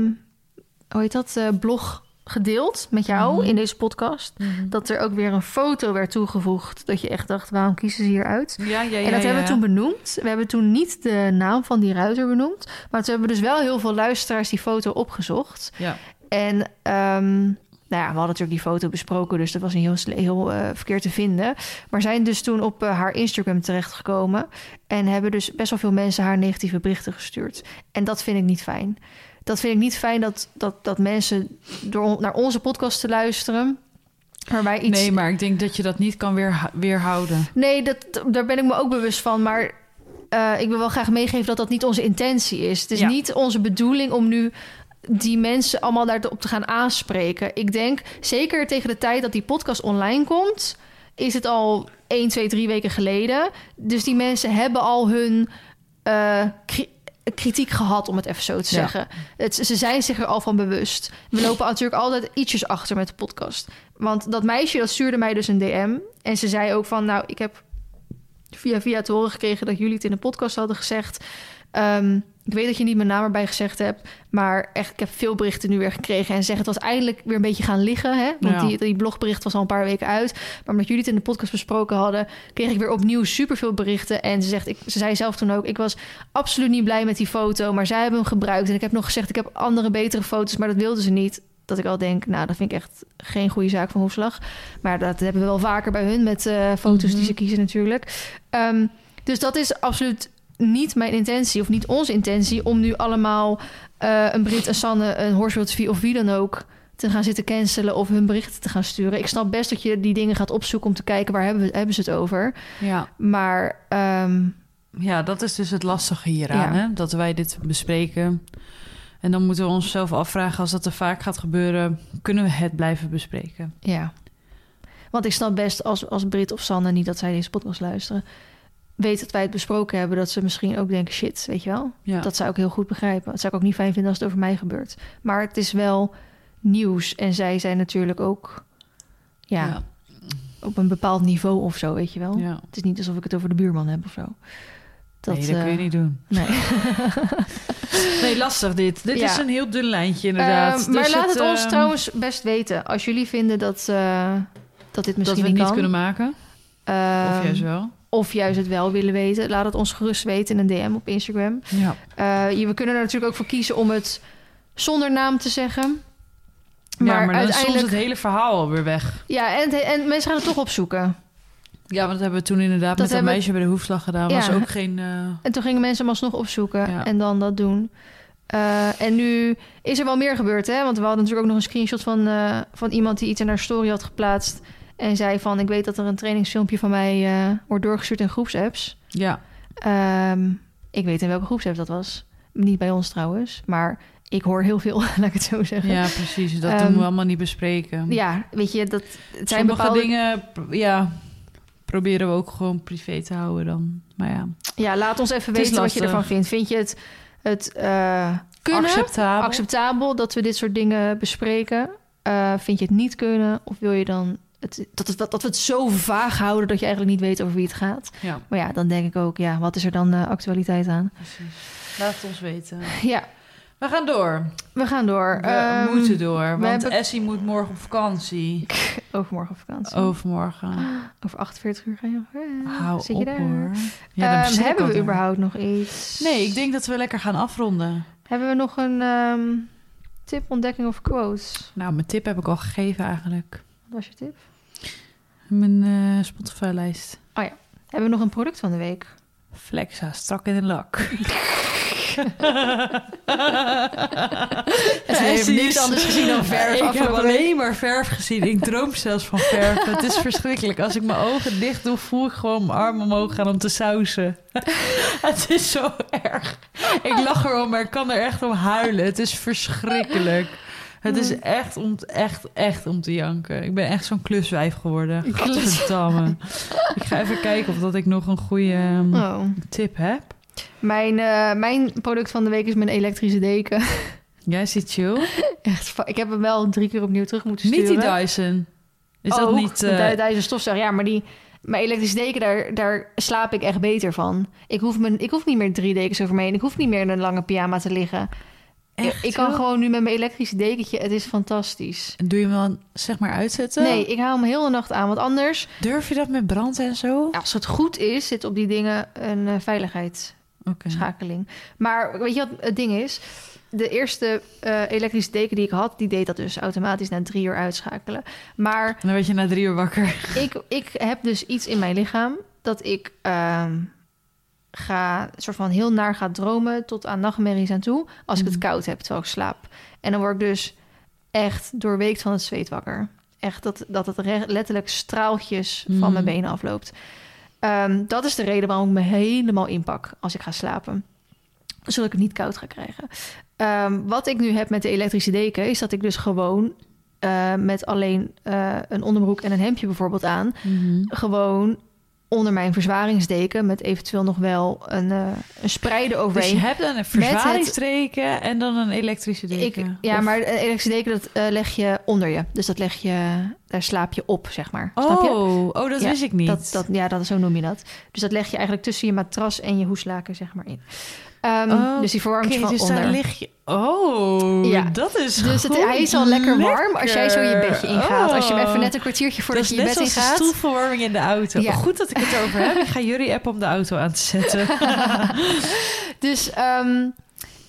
hoe heet dat? eh, blog gedeeld met jou Mhm. in deze podcast. Dat er ook weer een foto werd toegevoegd. Dat je echt dacht, waarom kiezen ze hier uit? ja, ja, ja. en dat hebben we toen benoemd. We hebben toen niet de naam van die ruiter benoemd. Maar toen hebben we dus wel heel veel luisteraars die foto opgezocht. Ja. En ehm, nou ja, we hadden natuurlijk die foto besproken, dus dat was niet heel, heel eh, verkeerd te vinden. Maar zijn dus toen op eh, haar Instagram terechtgekomen. En hebben dus best wel veel mensen haar negatieve berichten gestuurd. En dat vind ik niet fijn. Dat vind ik niet fijn dat, dat, dat mensen door naar onze podcast te luisteren. Waarbij iets. Nee, maar ik denk dat je dat niet kan weer, weerhouden. Nee, dat, daar ben ik me ook bewust van. Maar eh, ik wil wel graag meegeven dat dat niet onze intentie is. Het is Ja. niet onze bedoeling om nu die mensen allemaal daarop te gaan aanspreken. Ik denk, zeker tegen de tijd dat die podcast online komt... is het al 1, 2, 3 weken geleden. Dus die mensen hebben al hun eh, kri- kritiek gehad, om het even zo te Ja. zeggen. Het, ze zijn zich er al van bewust. We lopen natuurlijk altijd ietsjes achter met de podcast. Want dat meisje, dat stuurde mij dus een DM. En ze zei ook van, nou, ik heb via via te horen gekregen... dat jullie het in de podcast hadden gezegd. Ehm, ik weet dat je niet mijn naam erbij gezegd hebt... maar echt, ik heb veel berichten nu weer gekregen... en zeggen het was eindelijk weer een beetje gaan liggen. Hè? Want Ja. die, die blogbericht was al een paar weken uit. Maar omdat jullie het in de podcast besproken hadden... kreeg ik weer opnieuw superveel berichten. En ze, zegt, ik, ze zei zelf toen ook... ik was absoluut niet blij met die foto... maar zij hebben hem gebruikt. En ik heb nog gezegd, ik heb andere betere foto's... maar dat wilden ze niet. Dat ik al denk, nou, dat vind ik echt geen goede zaak van Hoefslag. Maar dat hebben we wel vaker bij hun met eh, foto's die Mhm. ze kiezen natuurlijk. Ehm, dus dat is absoluut niet mijn intentie of niet onze intentie om nu allemaal eh, een Brit, een Sanne, een Horsfield of wie dan ook te gaan zitten cancelen of hun berichten te gaan sturen. Ik snap best dat je die dingen gaat opzoeken om te kijken waar hebben, we, hebben ze het over. Ja. Maar ehm, ja, dat is dus het lastige hieraan. Ja. Hè? Dat wij dit bespreken. En dan moeten we onszelf afvragen... als dat te vaak gaat gebeuren... kunnen we het blijven bespreken? ja. Want ik snap best als, als Brit of Sanne, niet dat zij deze podcast luisteren, weet dat wij het besproken hebben, dat ze misschien ook denken, shit, weet je wel? Ja. Dat zou ik heel goed begrijpen. Dat zou ik ook niet fijn vinden als het over mij gebeurt. Maar het is wel nieuws. En zij zijn natuurlijk ook ja, ja. op een bepaald niveau of zo, weet je wel. ja. Het is niet alsof ik het over de buurman heb of zo. Dat, nee, dat kun je eh, niet doen. Nee. Nee, lastig dit. Dit is een heel dun lijntje inderdaad. Eh, maar Dus laat het, ons eh, trouwens best weten. Als jullie vinden dat, eh, dat dit Dat misschien we het niet kan. kunnen maken. Ehm, of juist wel. Of juist het wel willen weten. Laat het ons gerust weten in een DM op Instagram. Ja. Je- we kunnen er natuurlijk ook voor kiezen om het zonder naam te zeggen. Maar, maar, dan is uiteindelijk... soms het hele verhaal alweer weg. Ja, en, en mensen gaan het toch opzoeken. Ja, want dat hebben we toen inderdaad met dat hebben- meisje bij de hoefslag gedaan. Ja. Was ook geen... eh, En toen gingen mensen hem alsnog opzoeken Ja. en dan dat doen. Eh, en nu is er wel meer gebeurd, hè? Want we hadden natuurlijk ook nog een screenshot van, van iemand die iets in haar story had geplaatst. En zei van, ik weet dat er een trainingsfilmpje van mij eh, wordt doorgestuurd in groepsapps. ja. Ehm, ik weet in welke groepsapp dat was. Niet bij ons trouwens, maar ik hoor heel veel, laat ik het zo zeggen. ja, precies. Dat Ehm, doen we allemaal niet bespreken. Ja, weet je, dat het zijn Sommige bepaalde dingen ja, proberen we ook gewoon privé te houden dan. Maar ja, Ja, laat ons even weten wat je ervan vindt. Vind je het, het kunnen, acceptabel. acceptabel dat we dit soort dingen bespreken? Eh, vind je het niet kunnen? Of wil je dan het, dat, het, dat we het zo vaag houden dat je eigenlijk niet weet over wie het gaat? Ja, Maar ja, dan denk ik ook, ja, wat is er dan eh, actualiteit aan? precies. Laat het ons weten. Ja, We gaan door. we gaan door. We Ehm, moeten door, want hebben- Essie moet morgen op vakantie. Overmorgen op vakantie. Overmorgen. Over 48 uur ga je. Eh, Hou zit je op daar? hoor. Ehm, hebben we überhaupt nog iets? Nee, ik denk dat we lekker gaan afronden. Hebben we nog een ehm, tip, ontdekking of quotes? Nou, mijn tip heb ik al gegeven eigenlijk. Wat was je tip? Mijn eh, Spotify-lijst. Hebben we nog een product van de week? Flexa, strak in de lak. En ze heeft niks anders gezien dan verf Ik heb alleen maar verf gezien. Ik droom zelfs van verf. Het is verschrikkelijk. Als ik mijn ogen dicht doe, voel ik gewoon mijn arm omhoog gaan om te sausen. Het is zo erg. Ik lach erom, maar ik kan er echt om huilen. Het is verschrikkelijk. Het is echt om, echt, echt om te janken. Ik ben echt zo'n kluswijf geworden. Godverdamme. Ik ga even kijken of dat ik nog een goede ehm, Oh. tip heb. Mijn, eh, mijn product van de week is mijn elektrische deken. Jij zit chill. Echt, ik heb hem wel drie keer opnieuw terug moeten Niet sturen. die Dyson. Is dat Ook, niet... de Dy- Dyson stofzuiger. Ja, maar die, mijn elektrische deken, daar, daar slaap ik echt beter van. Ik hoef, mijn, ik hoef niet meer drie dekens over me heen. Ik hoef niet meer in een lange pyjama te liggen. Ik, Echt, ik kan joh? gewoon nu met mijn elektrische dekentje. Het is fantastisch. Doe je hem dan zeg maar uitzetten? Nee, ik hou hem heel de nacht aan. Want anders, Durf je dat met brand en zo? als het goed is, zit op die dingen een eh, veiligheidsschakeling. Maar weet je wat het ding is? De eerste eh, elektrische deken die ik had, die deed dat dus automatisch na drie uur uitschakelen. Maar Dan werd je na drie uur wakker. ik, ik heb dus iets in mijn lichaam dat ik ehm, ga, soort van heel naar ga dromen tot aan nachtmerries aan toe. Als ik het Mhm. koud heb terwijl ik slaap. En dan word ik dus echt doorweekt van het zweet wakker. Echt dat, dat het letterlijk straaltjes van Mhm. mijn benen afloopt. Ehm, dat is de reden waarom ik me helemaal inpak als ik ga slapen. Zodat ik het niet koud ga krijgen. Ehm, wat ik nu heb met de elektrische deken... is dat ik dus gewoon eh, met alleen eh, een onderbroek en een hemdje bijvoorbeeld aan... gewoon onder mijn verzwaringsdeken... met eventueel nog wel een, eh een spreider Dus overheen. je hebt dan een verzwaringstreken en dan een elektrische Ik, deken. ja, Of- maar een elektrische deken dat eh, leg je onder je. Dus dat leg je, daar slaap je op, zeg maar. Snap je? Oh, oh, dat Ja, wist ik niet. Dat, dat, ja, dat, zo noem je dat. Dus dat leg je eigenlijk tussen je matras en je hoeslaken, zeg maar, in. Ehm, Oh, dus die verwarmt je van dus onder. daar lig je... Oh, Ja. dat is Dus het, hij is al lekker warm als jij zo je bedje ingaat. Als je hem Oh. even net een kwartiertje voordat dat je is je bed zoals de ingaat. stoelverwarming in de auto. Ja. Goed dat ik het over heb. Ik ga jullie app om de auto aan te zetten. Dus, ehm,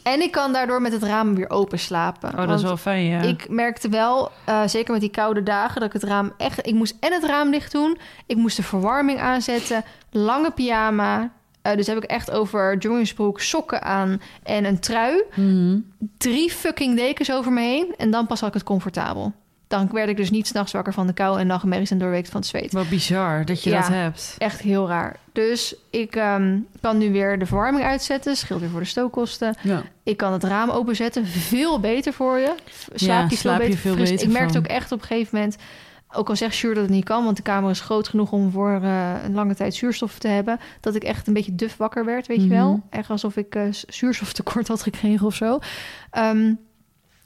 en ik kan daardoor met het raam weer open slapen. Oh, dat is wel fijn, ja. Ik merkte wel, eh, zeker met die koude dagen, dat ik het raam echt... Ik moest en het raam dicht doen. Ik moest de verwarming aanzetten. Lange pyjama. Eh, dus heb ik echt over joggingsbroek, sokken aan en een trui. Mhm. Drie fucking dekens over me heen. En dan pas had ik het comfortabel. Dan werd ik dus niet s'nachts wakker van de kou en nachtmerries en doorweekt van het zweet. Wat bizar dat je Ja. dat hebt. Echt heel raar. Dus ik ehm, kan nu weer de verwarming uitzetten. Scheelt weer voor de stookkosten. Ja. Ik kan het raam openzetten. Veel beter voor je. Slaap Ja, je veel slaap je beter. veel beter ik merkte ook echt op een gegeven moment... Ook al zegt Sjoerd dat het niet kan... want de kamer is groot genoeg om voor eh, een lange tijd zuurstof te hebben... dat ik echt een beetje duf wakker werd, weet je Mhm. wel. Echt alsof ik eh, zuurstoftekort had gekregen of zo. Ehm,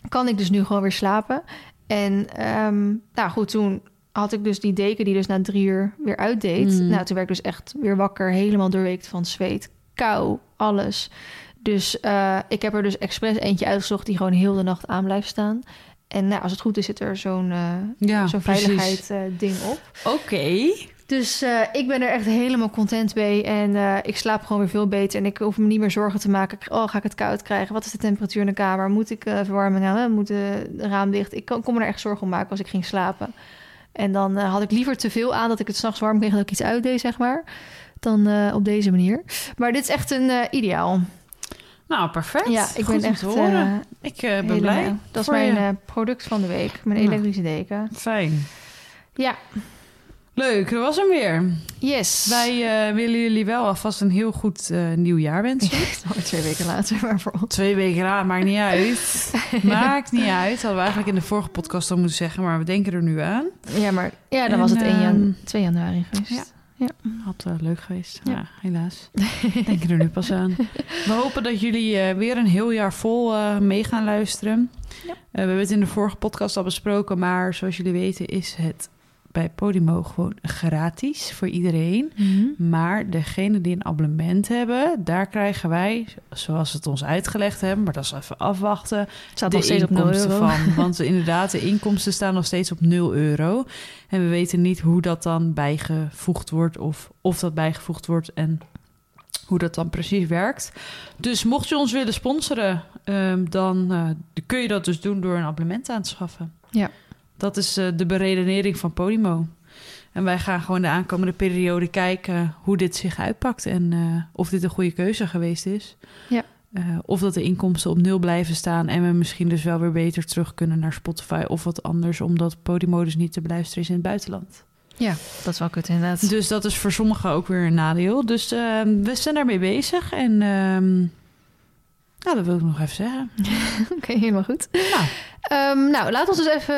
kan ik dus nu gewoon weer slapen. En ehm, nou goed, toen had ik dus die deken die dus na drie uur weer uitdeed. Mhm. Nou, toen werd ik dus echt weer wakker, helemaal doorweekt van zweet, kou, alles. Dus eh, ik heb er dus expres eentje uitgezocht die gewoon heel de nacht aan blijft staan. En nou, als het goed is, zit er zo'n eh Ja, zo'n precies. veiligheid eh, ding op. Oké. Dus eh, ik ben er echt helemaal content mee. En eh, ik slaap gewoon weer veel beter. En ik hoef me niet meer zorgen te maken. Oh, ga ik het koud krijgen? Wat is de temperatuur in de kamer? Moet ik eh, verwarming aan? Moet de raam dicht? Ik kon, kon me er echt zorgen om maken als ik ging slapen. En dan had ik liever te veel aan dat ik het s'nachts warm kreeg... dat ik iets uitdeed, zeg maar. Dan op deze manier. Maar dit is echt een ideaal. Nou, perfect. Ja, ik Goed ben echt eh, ik eh, ben blij. Dat is mijn product van de week. Mijn Nou. elektrische deken. Fijn. Ja, Leuk, dat was hem weer. yes. Wij eh, willen jullie wel alvast een heel goed eh, nieuw jaar wensen. Oh, twee weken later, maar voor ons. Twee weken later, maakt niet uit. maakt niet uit. Hadden we eigenlijk in de vorige podcast al moeten zeggen, maar we denken er nu aan. Ja, maar ja, dan En, was het 1 jan ehm, 2 januari geweest. ja. Had eh, leuk geweest. Ja, Ja. helaas. Denken er nu pas aan. We hopen dat jullie eh, weer een heel jaar vol eh, mee gaan luisteren. Ja. Eh, we hebben het in de vorige podcast al besproken, maar zoals jullie weten is het bij Podimo gewoon gratis voor iedereen. Maar degene die een abonnement hebben, daar krijgen wij, zoals het ons uitgelegd hebben, maar dat is even afwachten, Het staat de nog steeds op 0 inkomsten euro. van. Want inderdaad, de inkomsten staan nog steeds op 0 euro. En we weten niet hoe dat dan bijgevoegd wordt of of dat bijgevoegd wordt en hoe dat dan precies werkt. Dus mocht je ons willen sponsoren, ehm, dan eh, kun je dat dus doen door een abonnement aan te schaffen. Ja. Dat is eh, de beredenering van Podimo. En wij gaan gewoon de aankomende periode kijken hoe dit zich uitpakt en eh, of dit een goede keuze geweest is. Ja. eh, of dat de inkomsten op nul blijven staan en we misschien dus wel weer beter terug kunnen naar Spotify of wat anders, omdat Podimo dus niet te beluisteren is in het buitenland. Ja, dat is wel kut inderdaad. Dus dat is voor sommigen ook weer een nadeel. Dus eh, we zijn daarmee bezig en ehm, nou, dat wil ik nog even zeggen. Oké, helemaal goed. Nou, Ehm, nou, laat ons dus even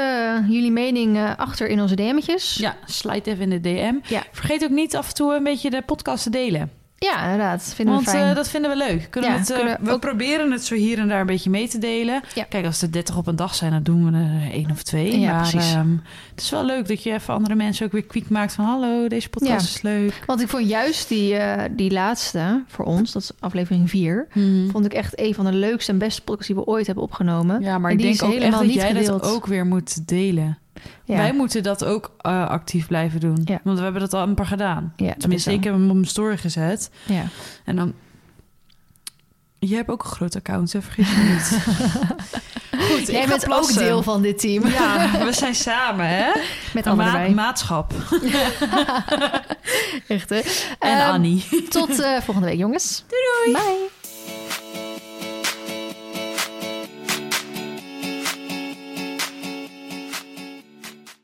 jullie mening eh, achter in onze DM'tjes. ja, slide even in de DM. Ja. Vergeet ook niet af en toe een beetje de podcast te delen. Ja, inderdaad. Vinden Want we fijn. eh, dat vinden we leuk. Kunnen Ja, we, het, eh, kunnen we we ook- proberen het zo hier en daar een beetje mee te delen. Ja. Kijk, als er 30 op een dag zijn, dan doen we er één of twee. Ja, maar precies. ehm, het is wel leuk dat je even andere mensen ook weer kwiek maakt van... hallo, deze podcast Ja. is leuk. Want ik vond juist die, eh, die laatste voor ons, dat is aflevering 4, vond ik echt een van de leukste en beste podcasts die we ooit hebben opgenomen. Ja, maar En ik die denk echt helemaal dat niet jij gedeeld. dat ook weer moet delen. Ja. Wij moeten dat ook eh, actief blijven doen. Ja. Want we hebben dat al een paar gedaan. ja, Tenminste, ik heb hem op mijn story gezet. Ja. En dan... Jij hebt ook een groot account, hè? Vergeet je niet. Goed, Jij bent ook deel van dit team. Ja, we zijn samen, hè? Met Een anderen ma- erbij. maatschap. Echt, hè? En Ehm, Annie. Tot eh, volgende week, jongens. Doei doei. Bye.